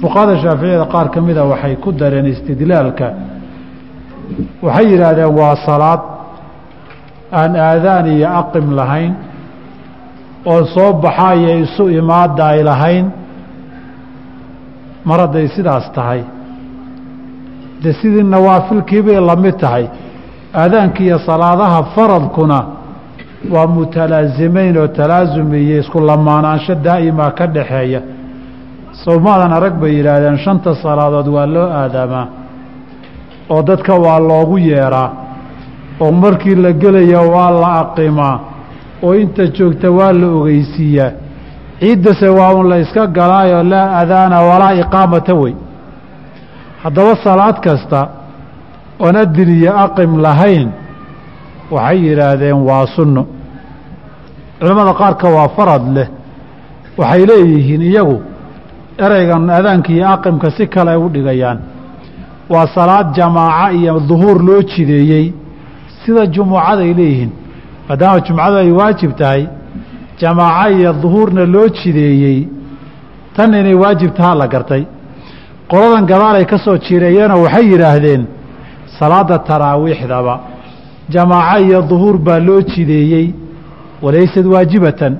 Speaker 2: Fuqahada shaaficiyada qaar ka mida waxay ku dareen istidlaalka. Waxay yidhaahdeen waa salaad aan aadaan iyo aqim lahayn oon soo baxaa iyo isu imaada ay lahayn mar hadday sidaas tahay. Dee sidii nawaafilkiibay la mid tahay. Aadaanka iyo salaadaha faradkuna waa mutalaasimeyn oo talaasum iyo isku lamaanaansho daa'imaa ka dhaxeeya. Soomaadan arag bay yidhaahdeen shanta salaadood waa loo aadaamaa oo dadka waa loogu yeeraa oo markii la gelaya waa la aqimaa oo inta joogta waa la ogeysiiyaa. Ciiddase waa un la iska galaayoo laa adaana walaa iqaamata wey. Haddaba salaad kasta oon adin iyo aqim lahayn waxay yidhaahdeen waa sunno. Culimmada qaarka waa farad leh. Waxay leeyihiin iyagu ereygan adaanka iyo aqimka si kale ay u dhigayaan. Waa salaad jamaaco iyo duhuur loo jideeyey sida jumuucaday leeyihiin. Maadaama jumcadu ay waajib tahay jamaaco iyo duhuurna loo jideeyey tan inay waajib tahaa la gartay. Qoladan gadaalay ka soo jireeyeenoo waxay yidhaahdeen salaada taraawiixdaba. Jamaaco iyo duhuur baa loo jideeyey walaysad waajibatan.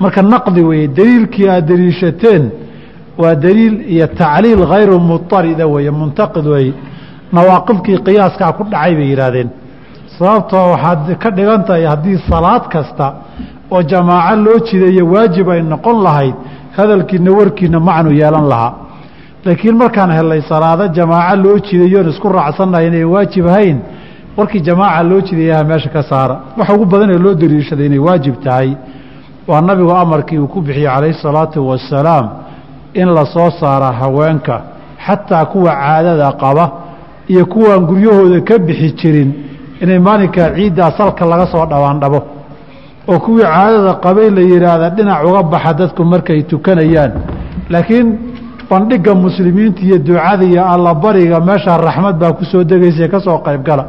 Speaker 2: Marka naqdi weeye deliilkii aad deliishateen waa deliil iyo tacliil hayru mutarida weeye muntaqid weeye. Nawaaqidkii qiyaaskaa ku dhacay bay yidhaahdeen sababtoo waxaad ka dhigan tahay haddii salaad kasta oo jamaaco loo jideeyo waajib ay noqon lahayd hadalkiina warkiina macnu yeelan lahaa. Laakiin markaan helay salaado jamaaco loo jideeyoon isku raacsannahay inay waajib ahayn warkii jamaaca loo jideeyaha meesha ka saara. Waxa ugu badan ee loo daliishaday inay waajib tahay waa nabigu amarkii uu ku bixiyey calayhi salaatu wasalaam in la soo saara haweenka xataa kuwa caadada qaba iyo kuwaan guryahooda ka bixi jirin inay maalinkaa ciiddaa salka laga soo dhawaandhabo. oo kuwii caadada qabay la yidhaahda dhinac uga baxa dadku markay tukanayaan. Laakiin bandhigga muslimiinta iyo ducada iyo allabariga meeshaa raxmad baa ku soo degaysa ka soo qaybgala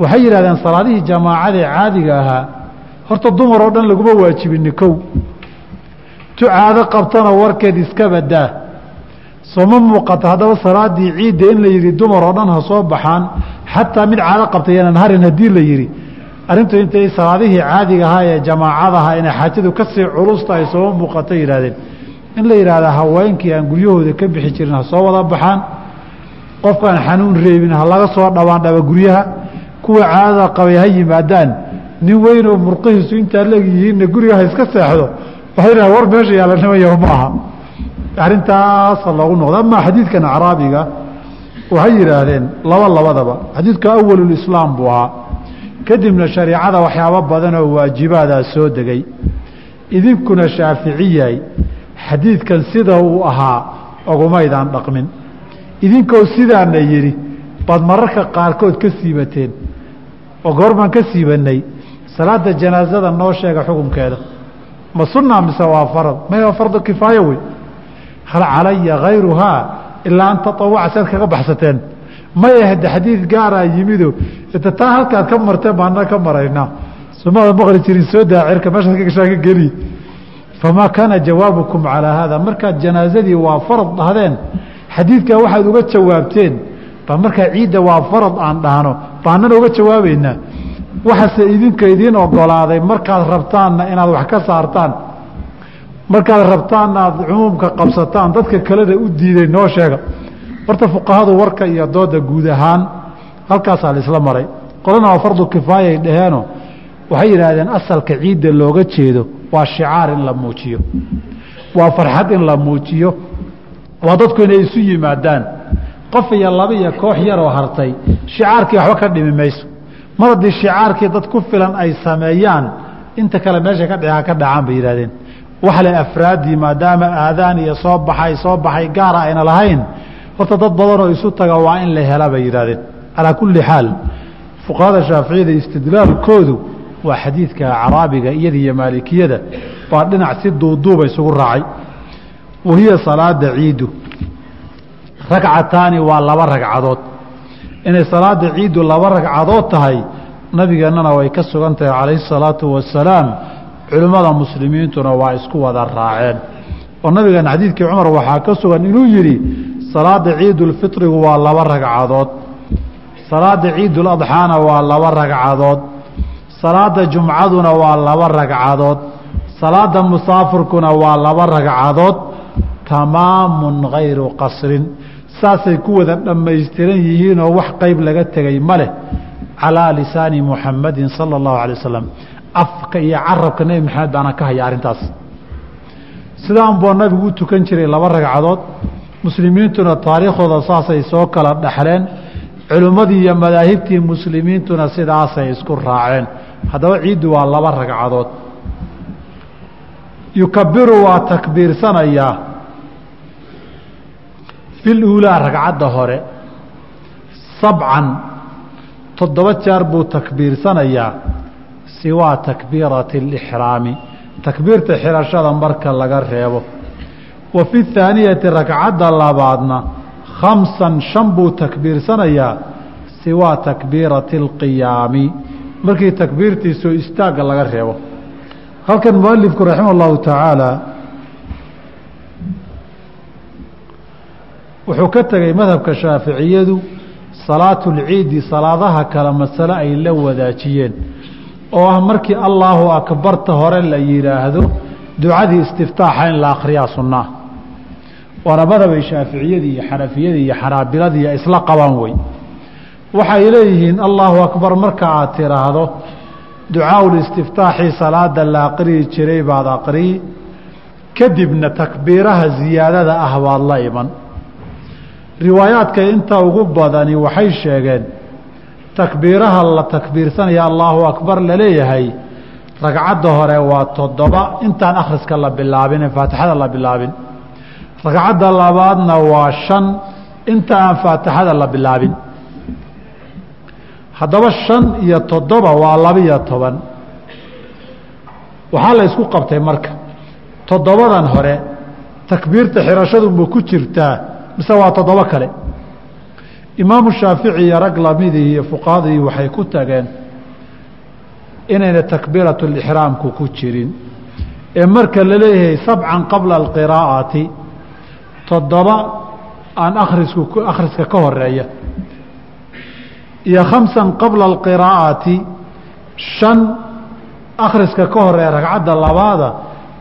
Speaker 2: waxay yidhahdeen salaadihii jamaacadee caadiga ahaa horta dumar oo dhan laguma waajibini kow tu caado qabtana warkeed iska badaa sooma muuqata haddaba salaadii ciidda in la yidhi dumar oo dhan ha soo baxaan xataa mid caado qabtay yanan harin haddii la yidhi. Arrintu intay salaadihii caadiga ahaa ee jamaacadaha inay xaajadu ka sii culus tahay sooma muuqato yidhahdeen in la yidhaahda haweenkii aan guryahooda ka bixi jirin ha soo wada baxaan qofkaan xanuun reebin ha laga soo dhawaandhaba guryaha kuwa caadada qabay ha yimaadaan nin weynoo murqihiisu intaa leegyihiinna guriga ha iska seexdo waxay dhaha war meesha yaalanimaya ma aha arrintaasa loogu noqda amaa xadiidkan acraabiga waxay yidhaahdeen laba labadaba. Xadiidku awalulislaam buu ahaa. Kadibna shariicada waxyaabo badan oo waajibaadaa soo degay. Idinkuna shaaficiyahay xadiidkan sida uu ahaa ogumaydaan dhaqmin. Idinkoo sidaana yidhi baad mararka qaarkood ka siibateen oo goormaan ka siibanay salaada janaasada noo sheega xukunkeeda. Ma sunna mise waa farad? May waa fardu kifaayo wey hal calaya hayruhaa ilaa an taطawaca saad kaga baxsateen. May ahde xadiid gaaraa yimido. Taa halkaad ka marteen baana ka maraynaa sumaada maqli jirin soo daacirka meeshaad ka gashaa ka geli. Famaa kaana jawaabukum calaa haada? Markaad janaasadii waa farad dhahdeen xadiidkaa waxaad uga jawaabteen ba markaa ciidda waa farad aan dhahno baanana uga jawaabeynaa waxaase idinka idiin ogolaaday markaad rabtaanna inaad wax ka saartaan markaad rabtaanna aad cumuumka qabsataan dadka kalena u diiday noo sheega. Horta fuqahadu warka iyo dooda guud ahaan halkaasaa laisla maray. Qolana waa fardu kifaayay dhaheeno. Waxay yidhaahdeen asalka ciidda looga jeedo waa shicaar in la muujiyo. Waa farxad in la muujiyo. Waa dadku inay isu yimaadaan. Qof iyo laba iyo koox yaroo hartay shicaarkii waxba ka dhimi mayso. Mar haddii shicaarkii dad ku filan ay sameeyaan inta kale meesha ka dhaca ka dhacaan bay yidhahdeen waxle afraaddii maadaama aadaan iyo soo baxay soo baxay gaara ayna lahayn. Horta dad badanoo isu taga waa in la hela bay yidhahdeen calaa kulli xaal fuqahada shaaficiyada istidlaalkoodu waa xadiidka caraabiga iyada iyo maalikiyada baa dhinac si duuduuba isugu raacay. Wahiya salaada ciidu. Ragcataani waa laba ragcadood inay salaada ciiddu laba ragcadood tahay nabigeennana way ka sugan tahay calayhi salaatu wasalaam culimmada muslimiintuna waa isku wada raaceen. Oo nabigeena xadiidkii cumar waxaa ka sugan inuu yidhi salaada ciidulfitrigu waa laba ragcadood. Salaada ciiduladxaana waa laba ragcadood. Salaada jumcaduna waa laba ragcadood. Salaada musaafirkuna waa laba ragcadood. Tamaamun hayru qasrin. Saasay ku wada dhammaystiran yihiinoo wax qeyb laga tegay ma leh. Calaa lisaani muxamadin sala allahu alay wasalam afka iyo carabka nebi maxamed baana ka haya arrintaas. Sidaan buu nabigu u tukan jiray laba ragcadood. Muslimiintuna taariikhdooda saasay soo kala dhexleen culimmadii iyo madaahibtii muslimiintuna sidaasay isku raaceen. Haddaba ciiddu waa laba ragcadood. Yukabiru waa takbiirsanayaa. Fil uulaa ragcadda hore sabcan toddoba jeer buu takbiirsanayaa siwaa takbiirati alixraami takbiirta xirashada marka laga reebo. Wa fi thaaniyati ragcadda labaadna khamsan shan buu takbiirsanayaa siwaa takbiirati alqiyaami. Markii takbiirtiisoo istaagga laga reebo. Halkan mualifku raximah allahu tacaala wuxuu ka tegey madhabka shaaficiyadu salaatulciidi salaadaha kale masale ay la wadaajiyeen oo ah markii allaahu akbarta hore la yidhaahdo ducadii istiftaaxa in la akhriyaa sunnaa waana madhabay shaaficiyadii iyo xanafiyadii iyo xanaabiladii isla qabaan wey waxay leeyihiin allaahu akbar marka aad tiraahdo ducaaul-istiftaaxii salaada la aqriyi jiray baad aqriyi kadibna takbiiraha ziyaadada ah baad la iman. Riwaayaadka inta ugu badani waxay sheegeen takbiiraha la takbiirsanaya allaahu akbar la leeyahay ragcadda hore waa toddoba. Intaan akhriska la bilaabin faatixada la bilaabin. Ragcadda labaadna waa shan. Inta aan faatixada la bilaabin. Haddaba shan iyo toddoba waa labiyo toban. Waxaa la isku qabtay marka toddobadan hore takbiirta xirashadu ma ku jirtaa mise waa toddobo kale imaamu shaafici iyo rag lamidii iyo fuqahadii waxay ku tageen inayna takbiiratu lixraamku ku jirin. Ee marka la leeyahay sabcan qabla alqiraa'ati toddoba aan akhrisku akhriska ka horreeya iyo khamsan qabla alqiraa'ati shan akhriska ka horreeya ragcadda labaada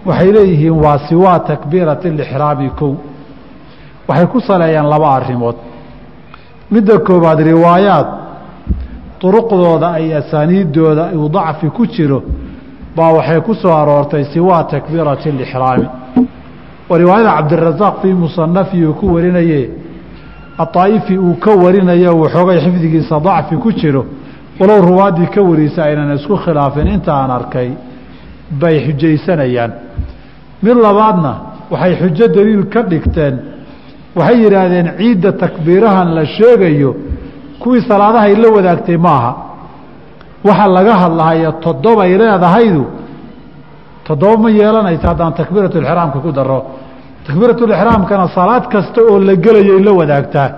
Speaker 2: waxay leeyihiin waa siwaa takbiirati lixraami kow. Waxay ku saleeyaan laba arrimood midda koowaad riwaayaad duruqdooda ay asaaniiddooda uu dacfi ku jiro baa waxay ku soo aroortay siwaa takbiirati lixraami oo riwaayada cabdirasaaq fii musanafi uu ku warinaye aطaa'ifi uu ka warinayo waxoogay xifdigiisa dacfi ku jiro. Walow ruwaaddii ka warisa aynan isku khilaafin inta aan arkay bay xujaysanayaan. Mid labaadna waxay xujo daliil ka dhigteen waxay yidhaahdeen ciidda takbiirahan la sheegayo kuwii salaadahay la wadaagtay maaha. Waxa laga hadlahayo toddobay leedahaydu. Toddoba ma yeelanaysa haddaan takbiiratulixraamka ku daro takbiiratulixraamkana salaad kasta oo la gelayay la wadaagtaa.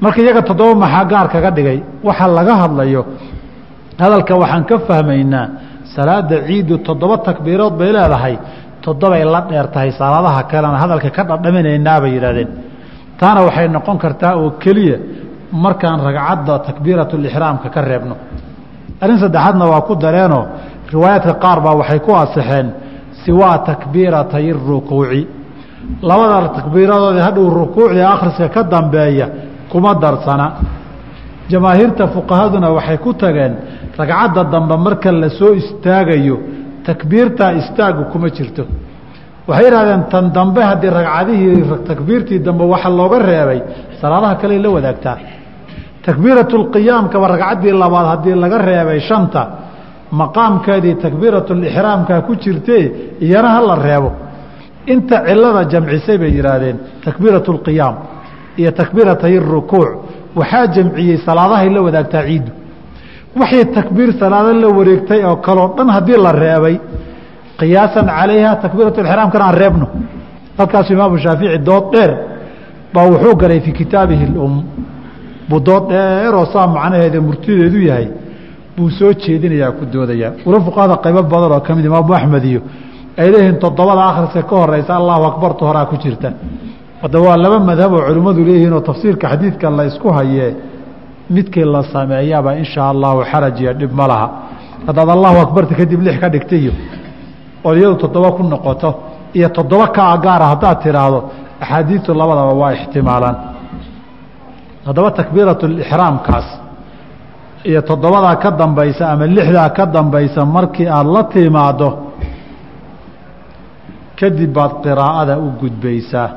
Speaker 2: Marka iyaga toddoba maxaa gaar kaga dhigay? Waxa laga hadlayo. Hadalka waxaan ka fahmaynaa salaada ciiddu toddoba takbiirood bay leedahay. Toddobay la dheer salaadaha kalena hadalka ka dhadhaminaynaa bay yidhahdeen taana waxay noqon kartaa oo keliya markaan ragcadda takbiiratulixraamka ka reebno. Arrin saddexaadna waa ku dareenoo riwaayaadka qaar baa waxay ku asixeen siwaa takbiiratay rukuuci. Labada takbiiradoodii hadhow rukuucdii akhriska ka dambeeya kuma darsana. Jamaahiirta fuqahaduna waxay ku tageen ragcadda dambe marka la soo istaagayo takbiirtaa istaagu kuma jirto waxay yidhahdeen tan dambe haddii ragcadihii takbiirtii dambe waxa looga reebay salaadaha kale la wadaagtaa. Takbiiratulqiyaamkaba ragcaddii labaad haddii laga reebay shanta maqaamkeedii takbiiratulixraamka ku jirtee iyana ha la reebo. Inta cilada jamcisay bay yidhaahdeen takbiiratulqiyaam iyo takbiiratay rukuuc. Waxaa jamciyey salaadahay la wadaagtaa ciiddu. Waxay takbiir salaado la wareegtay oo kaloo dhan haddii la reebay qiyaasan calayha takbiiratulixraamkana aan reebno. Halkaasu imaamu shaafici dood dheer baa wuxuu galay fii kitaabihi lum. Buu dood dheeroo saa macnaheeda murtideedu yahay buu soo jeedinayaa ku doodayaa. Walo fuqahada qaybo badan oo ka mid imaamu axmed iyo ay leeyihiin toddobada akhriska ka horeysa allahu akbarta horaa ku jirta. Hadda waa laba madhab oo culimmadu leeyihiin oo tafsiirka xadiidka la hayee. Midkii la sameeyaba inshaa allahu xaraj iyo dhib ma laha. Haddaad allahu akbarta kadib lix ka dhigta iyo iyadu toddoba ku noqoto iyo toddoba ka agaara haddaad tidhaahdo axaadiistu labadaba waa ixtimaalaan. Haddaba takbiiratulixraamkaas iyo toddobadaa ka dambaysa ama lixdaa ka dambaysa markii aada la timaaddo kadib baad qiraa'ada u gudbaysaa.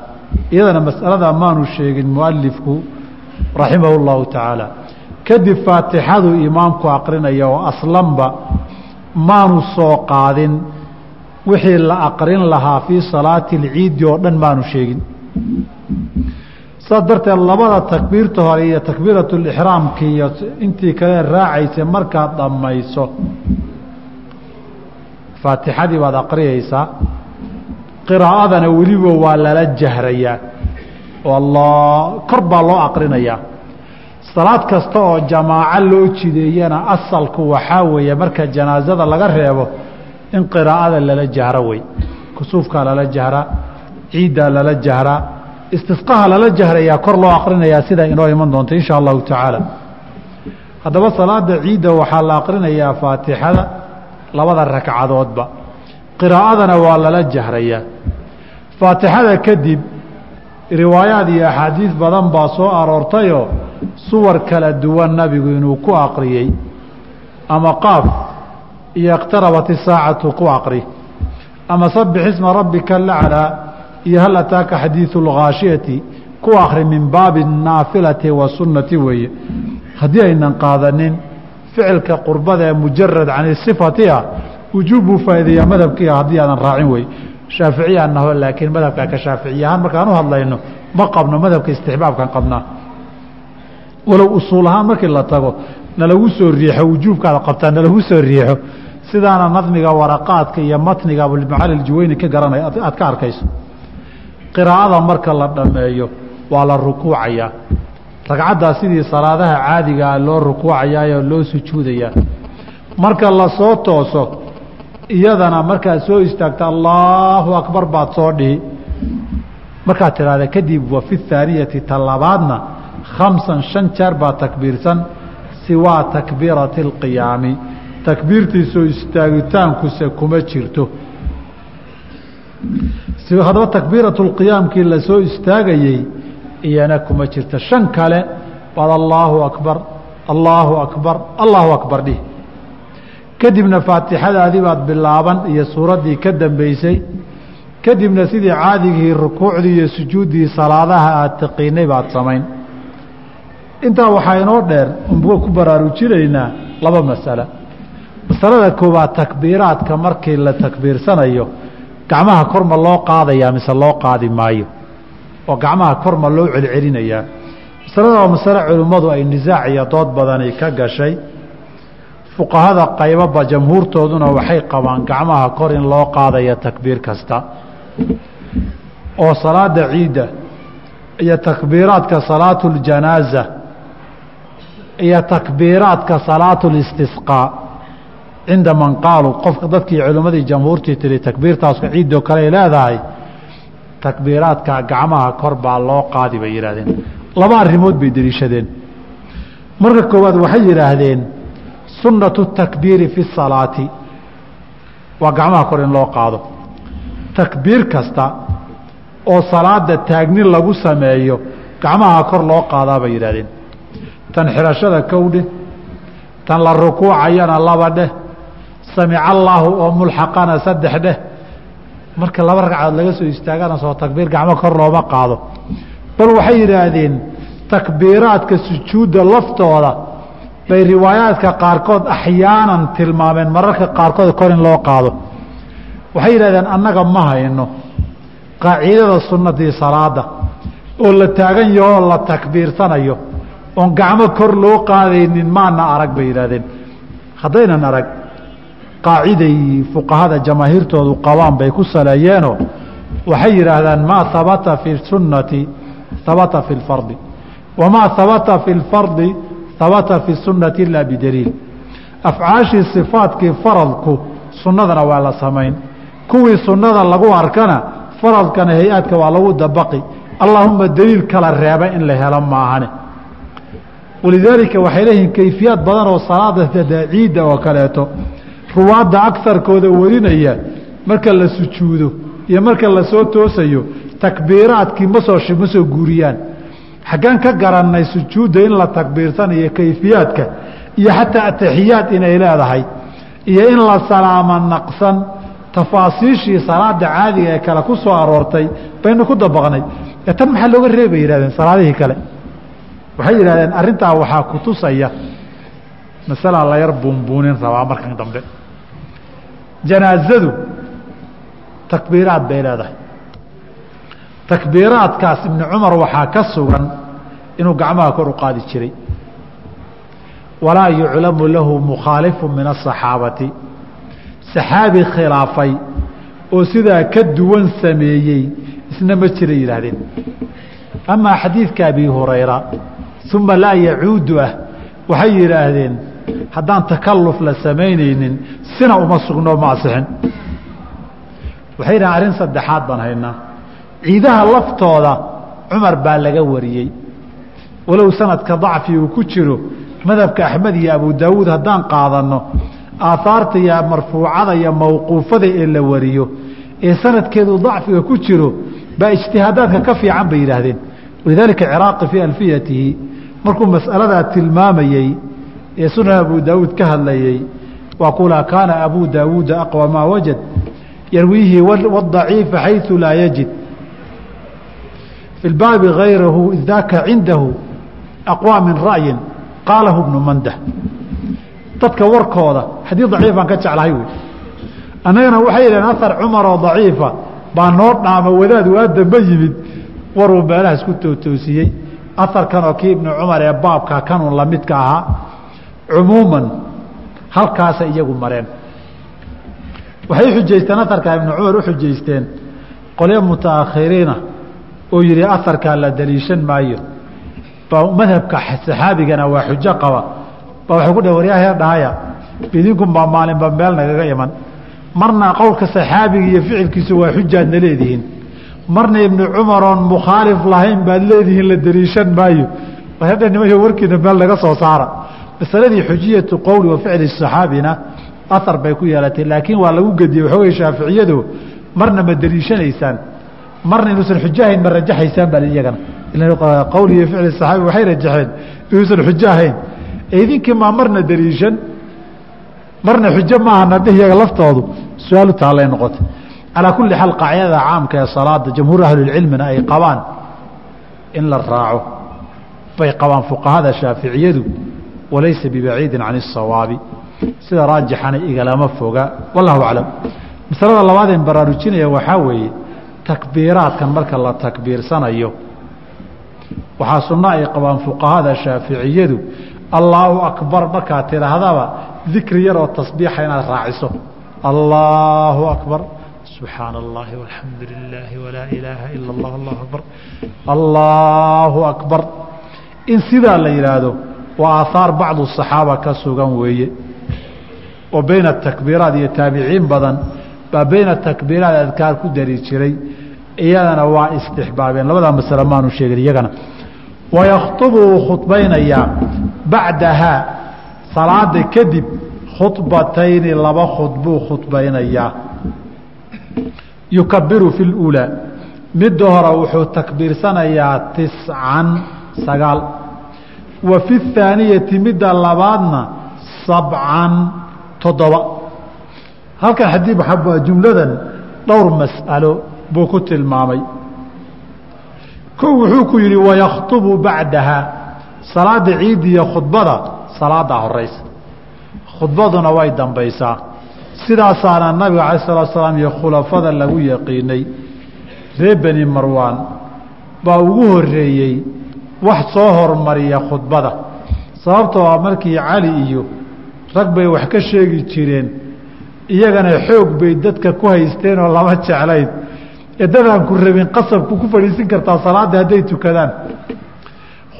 Speaker 2: Iyadana mas'alada maanu sheegin mualifku raximahu اllahu tacaala. Kadib faatixadu imaamku aqrinaya oo aslanba maanu soo qaadin wixii la aqrin lahaa fii salaati اlciidi oo dhan maanu sheegin. Saas darteed labada takbiirta hore iyo takbiirat lixraamki iyo intii kale raacaysa markaad dhammayso faatixadii baad aqriyaysaa qiraa'adana weliba waa lala jahrayaa oo kor baa loo aqrinayaa salaad kasta oo jamaaco loo jideeyana asalku waxaa weeye marka janaasada laga reebo in qiraa'ada lala jahro wey kusuufkaa lala jahraa ciiddaa lala jahraa istisqaha lala jahrayaa kor loo aqrinayaa sidaa inoo iman doonta insha allahu tacaala. Haddaba salaada ciidda waxaa la aqrinayaa faatixada labada ragcadoodba qiraa'adana waa lala jahrayaa. Faatixada kadib riwaayaad iyo axaadiis badan baa soo aroortayoo suwar kala duwan nabigu inuu ku aqriyey ama qaaf iyo iqtarabat isaacatu ku aqri. Ama sabix isma rabbika laclaa iyo hal ataaka xadiidu اlghaashiyati ku akri min baabi naafilati wa sunnati weeye. Haddii aynan qaadanin ficilka qurbada ee mujarad can sifati ah wujuub buu faa'ideeyaa madhabkiia haddii aadan raacin wey shaaficiya naho laakiin madhabka ka shaaficiy ahaan markaan u hadlayno ma qabno madhabka istixbaabkan qabnaa. Walow usuul ahaan markii la tago nalagu soo riixo wujuubkaada qabtaa nalagu soo riixo sidaana nadmiga waraqaadka iyo matniga abulmacali juweyni ka garanay aad ka arkayso. Qiraa'ada marka la dhammeeyo waa la rukuucayaa ragcaddaa sidii salaadaha caadigaa loo rukuucayaayoo loo sujuudayaa marka la tooso iyadana markaad soo istaagta allaahu akbar baad soo dhihi. Markaad tidhaahda kadib wa fi thaaniyati talabaadna khamsan shan jeer baa takbiirsan siwaa takbiirati اlqiyaami takbiirtiisoo istaagitaankuse kuma jirto. Haddaba takbiiratu lqiyaamkii la soo istaagayey iyana kuma jirto shan kale baad allaahu akbar allaahu akbar allaahu akbar dhih. Kadibna faatixadaadii baad bilaaban iyo suuraddii ka dambeysay kadibna sidii caadigii rukuucdii iyo sujuuddii salaadaha aada taqiinay baad samayn intaa waxaa inoo dheer unbuga ku baraarujinaynaa laba masalo masalada koowaad takbiiraadka markii la takbiirsanayo gacmaha kor ma loo qaadayaa mise loo qaadi maayo? Oo gacmaha kor ma loo celcelinayaa masalada waa masale culimmadu ay nisaac iyo dood badani ka gashay. Fuqahada qayboba jamhuurtooduna waxay qabaan gacmaha kor in loo qaadaya takbiir kasta. Oo salaada ciidda iyo takbiiraadka salaatu ljanaaza iyo takbiiraadka salaatu listisqaa cinda man qaaluu qofka dadkii culimmadii jamhuurtii tiri takbiirtaasku ciiddoo kale ay leedahay takbiiraadka gacmaha kor baa loo qaadi bay yidhaahdeen. Laba arrimood bay deliishadeen. Marka koowaad waxay yidhaahdeen sunnatu takbiiri fi salaati. Waa gacmaha kor in loo qaado. Takbiir kasta oo salaada taagni lagu sameeyo gacmaha kor loo qaadaa bay yidhahdeen tan xirashada kowdhe tan la rukuucayana laba dheh samica allaahu oo mulxaqana saddex dheh marka laba ragcadood laga soo istaagana soo takbiir gacmo kor looma qaado. Bal waxay yidhaahdeen takbiiraadka sujuudda laftooda bay riwaayaadka qaarkood axyaanan tilmaameen mararka qaarkood kor in loo qaado. Waxay yidhahdeen annaga ma hayno qaacidada sunnadii salaada oo la taagan yahoo la takbiirsanayo oon gacmo kor loo qaadaynin maana arag bay yidhahdeen haddaynan arag qaaciday fuqahada jamaahiirtoodu qabaan bay ku saleeyeenoo waxay yidhaahdaan maa habata fi sunnati habata fi lfardi wamaa habata fi lfardi habata fi sunnati ilaa bidaliil. Afcaashii sifaadkii faradku sunnadana waa la samayn. Kuwii sunnada lagu arkana faradkana hay'aadka waa lagu dabaqi. Allaahuma daliil kala reeba in la helo maahane walidaalika waxay leeyihiin kayfiyaad badan oo salaada ciidda oo kaleeto ruwaadda agarkooda warinaya marka la sujuudo iyo marka la soo toosayo takbiiraadkii masoo ma soo guuriyaan xaggaan ka garannay sujuudda in la takbiirsanayo kayfiyaadka iyo xataa ataxiyaad inay leedahay iyo in la salaamo naqsan tafaasiishii salaada caadiga ee kale ku soo aroortay baynu ku dabaqnay tan maxaa looga reebay yihahdeen salaadihii kale waxay yidhahdeen arrintaa waxaa ku tusaya masalaa la yar buunbuunin rabaa markan dambe. Janaazadu takbiiraad bay leedahay. Takbiiraadkaas ibni cumar waxaa ka sugan inuu gacmaha kor u qaadi jiray. Walaa yuclamu lahu mukhaalifu min asaxaabati saxaabi khilaafay oo sidaa ka duwan sameeyey isna ma jira yidhaahdeen. Amaa xadiidka abi hurayra uma laa yacuudu ah. Waxay yidhaahdeen haddaan takalluf la samaynaynin sina uma sugno ma asixin. Waxay yidhahdeen arrin saddexaad baan haynaa. Ciidaha laftooda cumar baa laga wariyey. Walow sanadka dacfi uu ku jiro madhabka axmed iyo abu daawuud haddaan qaadanno aahaarta iyo marfuucada iyo mawquufada ee la wariyo ee sanadkeedu dacfiga ku jiro baa ijtihaadaadka ka fiican bay yidhaahdeen. Walidaalika ciraaqi fii alfiyatihi markuu mas'aladaa tilmaamayey ee sunan abu daawuud ka hadlayey waa kula kaana abu daawuuda aqwa maa wajad? Yarwiihi wadaciifa xayثu laa yajid. Fi baabi gayrahu daaka cindahu aqwى min ra'yin? Qaalahu bnu mandah. Dadka warkooda xadii daciifaan ka jeclahay wy annagana waxay yidhaheen ahar cumar oo daciifa baa noo dhaama wadaad waa dambe yimid. Waruu meelahaas ku tootoosiyey aharkan oo kii ibnu cumar ee baabka kanun lamidka ahaa cumuuman halkaasa iyagu mareen. Waxay xujaysteen aharka ibnu cumar u xujaysteen qolyo mutaakhiriina oo yihi aharkaa la daliishan maayo. Ba madhabka saxaabigana waa xujo qaba. Ba waxay ku dhah waryaahee dhahaya idinkunbaa maalinba meel nagaga iman. Marna qowlka saxaabiga iyo ficilkiisu waa xujaadna leedihiin marna ibnu cumar mukhaalif lahayn baad leedihiin la daliishan maayo. Nimayo warkiina meel naga soo saara. Masaladii xujiyatu qowli wa ficli saxaabina ahar bay ku yeelatay laakiin waa lagu gediyey waxoogay shaaficiyadu marna ma daliishanaysaan marna inuusan xujo ahayn ma rajaxaysaan baa iyagana. Qowli iyo ficli saxaabi waxay rajaxeen inuusan xujo ahayn idinkii maa marna daliishan marna xujo maaha iyaga laftoodu su'aalu taallay noqotay calaa kulli xaal qaacidada caamka ee salaada jamhuur ahlilcilmina ay qabaan in la raaco. Bay qabaan fuqahada shaaficiyadu walaysa bibaciidin can الsawaabi sida raajixana igalama foga wallahu aclam. Masalada labaadeen baraarujinaya waxaa weeye takbiiraadkan marka la takbiirsanayo waxaa sunno ay qabaan fuqahada shaaficiyadu allaahu akbar markaad tidhaahdaba dikri yaroo tasbiixa inaad raaciso. Allaahu akbar subxaana allahi walxamdu lilaahi walaa ilaaha ila allah allahu akbar. Allaahu akbar. In sidaa la yidhaahdo waa aahaar bacdu saxaaba ka sugan weeye. Oo bayna takbiiraat iyo taabiciin badan baa bayna takbiiraat adkaar ku dari jiray. Iyadana waa istixbaabeen. Labadaa masale maanu sheegin iyagana. Wayakhطubu wuu khudbaynayaa bacdahaa salaada kadib khudbatayni laba khudbuu khudbaynayaa yukabiru fi اlأuulaa midda hore wuxuu takbiirsanayaa tiscan sagaal wa fi اthaaniyati midda labaadna sabcan toddoba halkan xadii jumladan dhowr mas'alo buu ku tilmaamay kow wuxuu ku yidhi wayakhطubu bacdaha salaada ciidiya khudbada salaadaa horeysa khudbaduna way dambaysaa sidaasaana nabiga calayi salatu salaam iyo khulafada lagu yaqiinay ree beni marwaan baa ugu horreeyey wax soo hormariya khudbada. Sababtoo ah markii cali iyo rag bay wax ka sheegi jireen iyagana xoog bay dadka ku haysteen oo lama jeclayn. Ee dadaan ku rabin qasabku ku fadhiisin kartaa salaadda hadday tukadaan.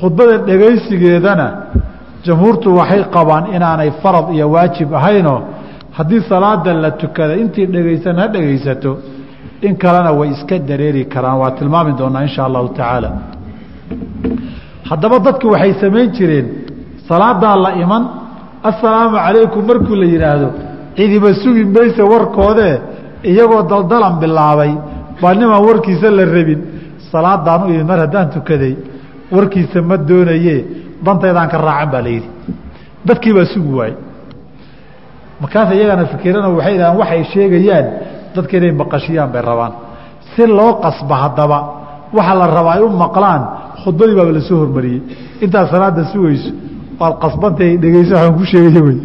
Speaker 2: Khudbada dhegaysigeedana jamhuurtu waxay qabaan inaanay farad iyo waajib ahaynoo haddii salaada la tukada intii dhegaysan ha dhegaysato in kalena way iska dareeri karaan. Waa tilmaami doonaa insha allahu tacaala. Haddaba dadku waxay samayn jireen salaadaa la iman assalaamu calaykum markuu la yidhaahdo cidiba sugi mayse warkoodee iyagoo daldalan bilaabay baa nimaan warkiisa la rabin salaadaan u imid mar haddaan tukaday warkiisa ma doonaye dantaydaan ka raacan baa la yidhi. Dadkii baa sugi waayey markaas iyagana fikirana waxay dhahaan waxay sheegayaan dadka inay maqashiyaan bay rabaan. Si loo qasba haddaba waxa la rabaa ay u maqlaan khudbadii baaba la soo hormariyey. Intaad salaada sugayso waad qasbantay dhegeyso waxaan ku sheegaya wey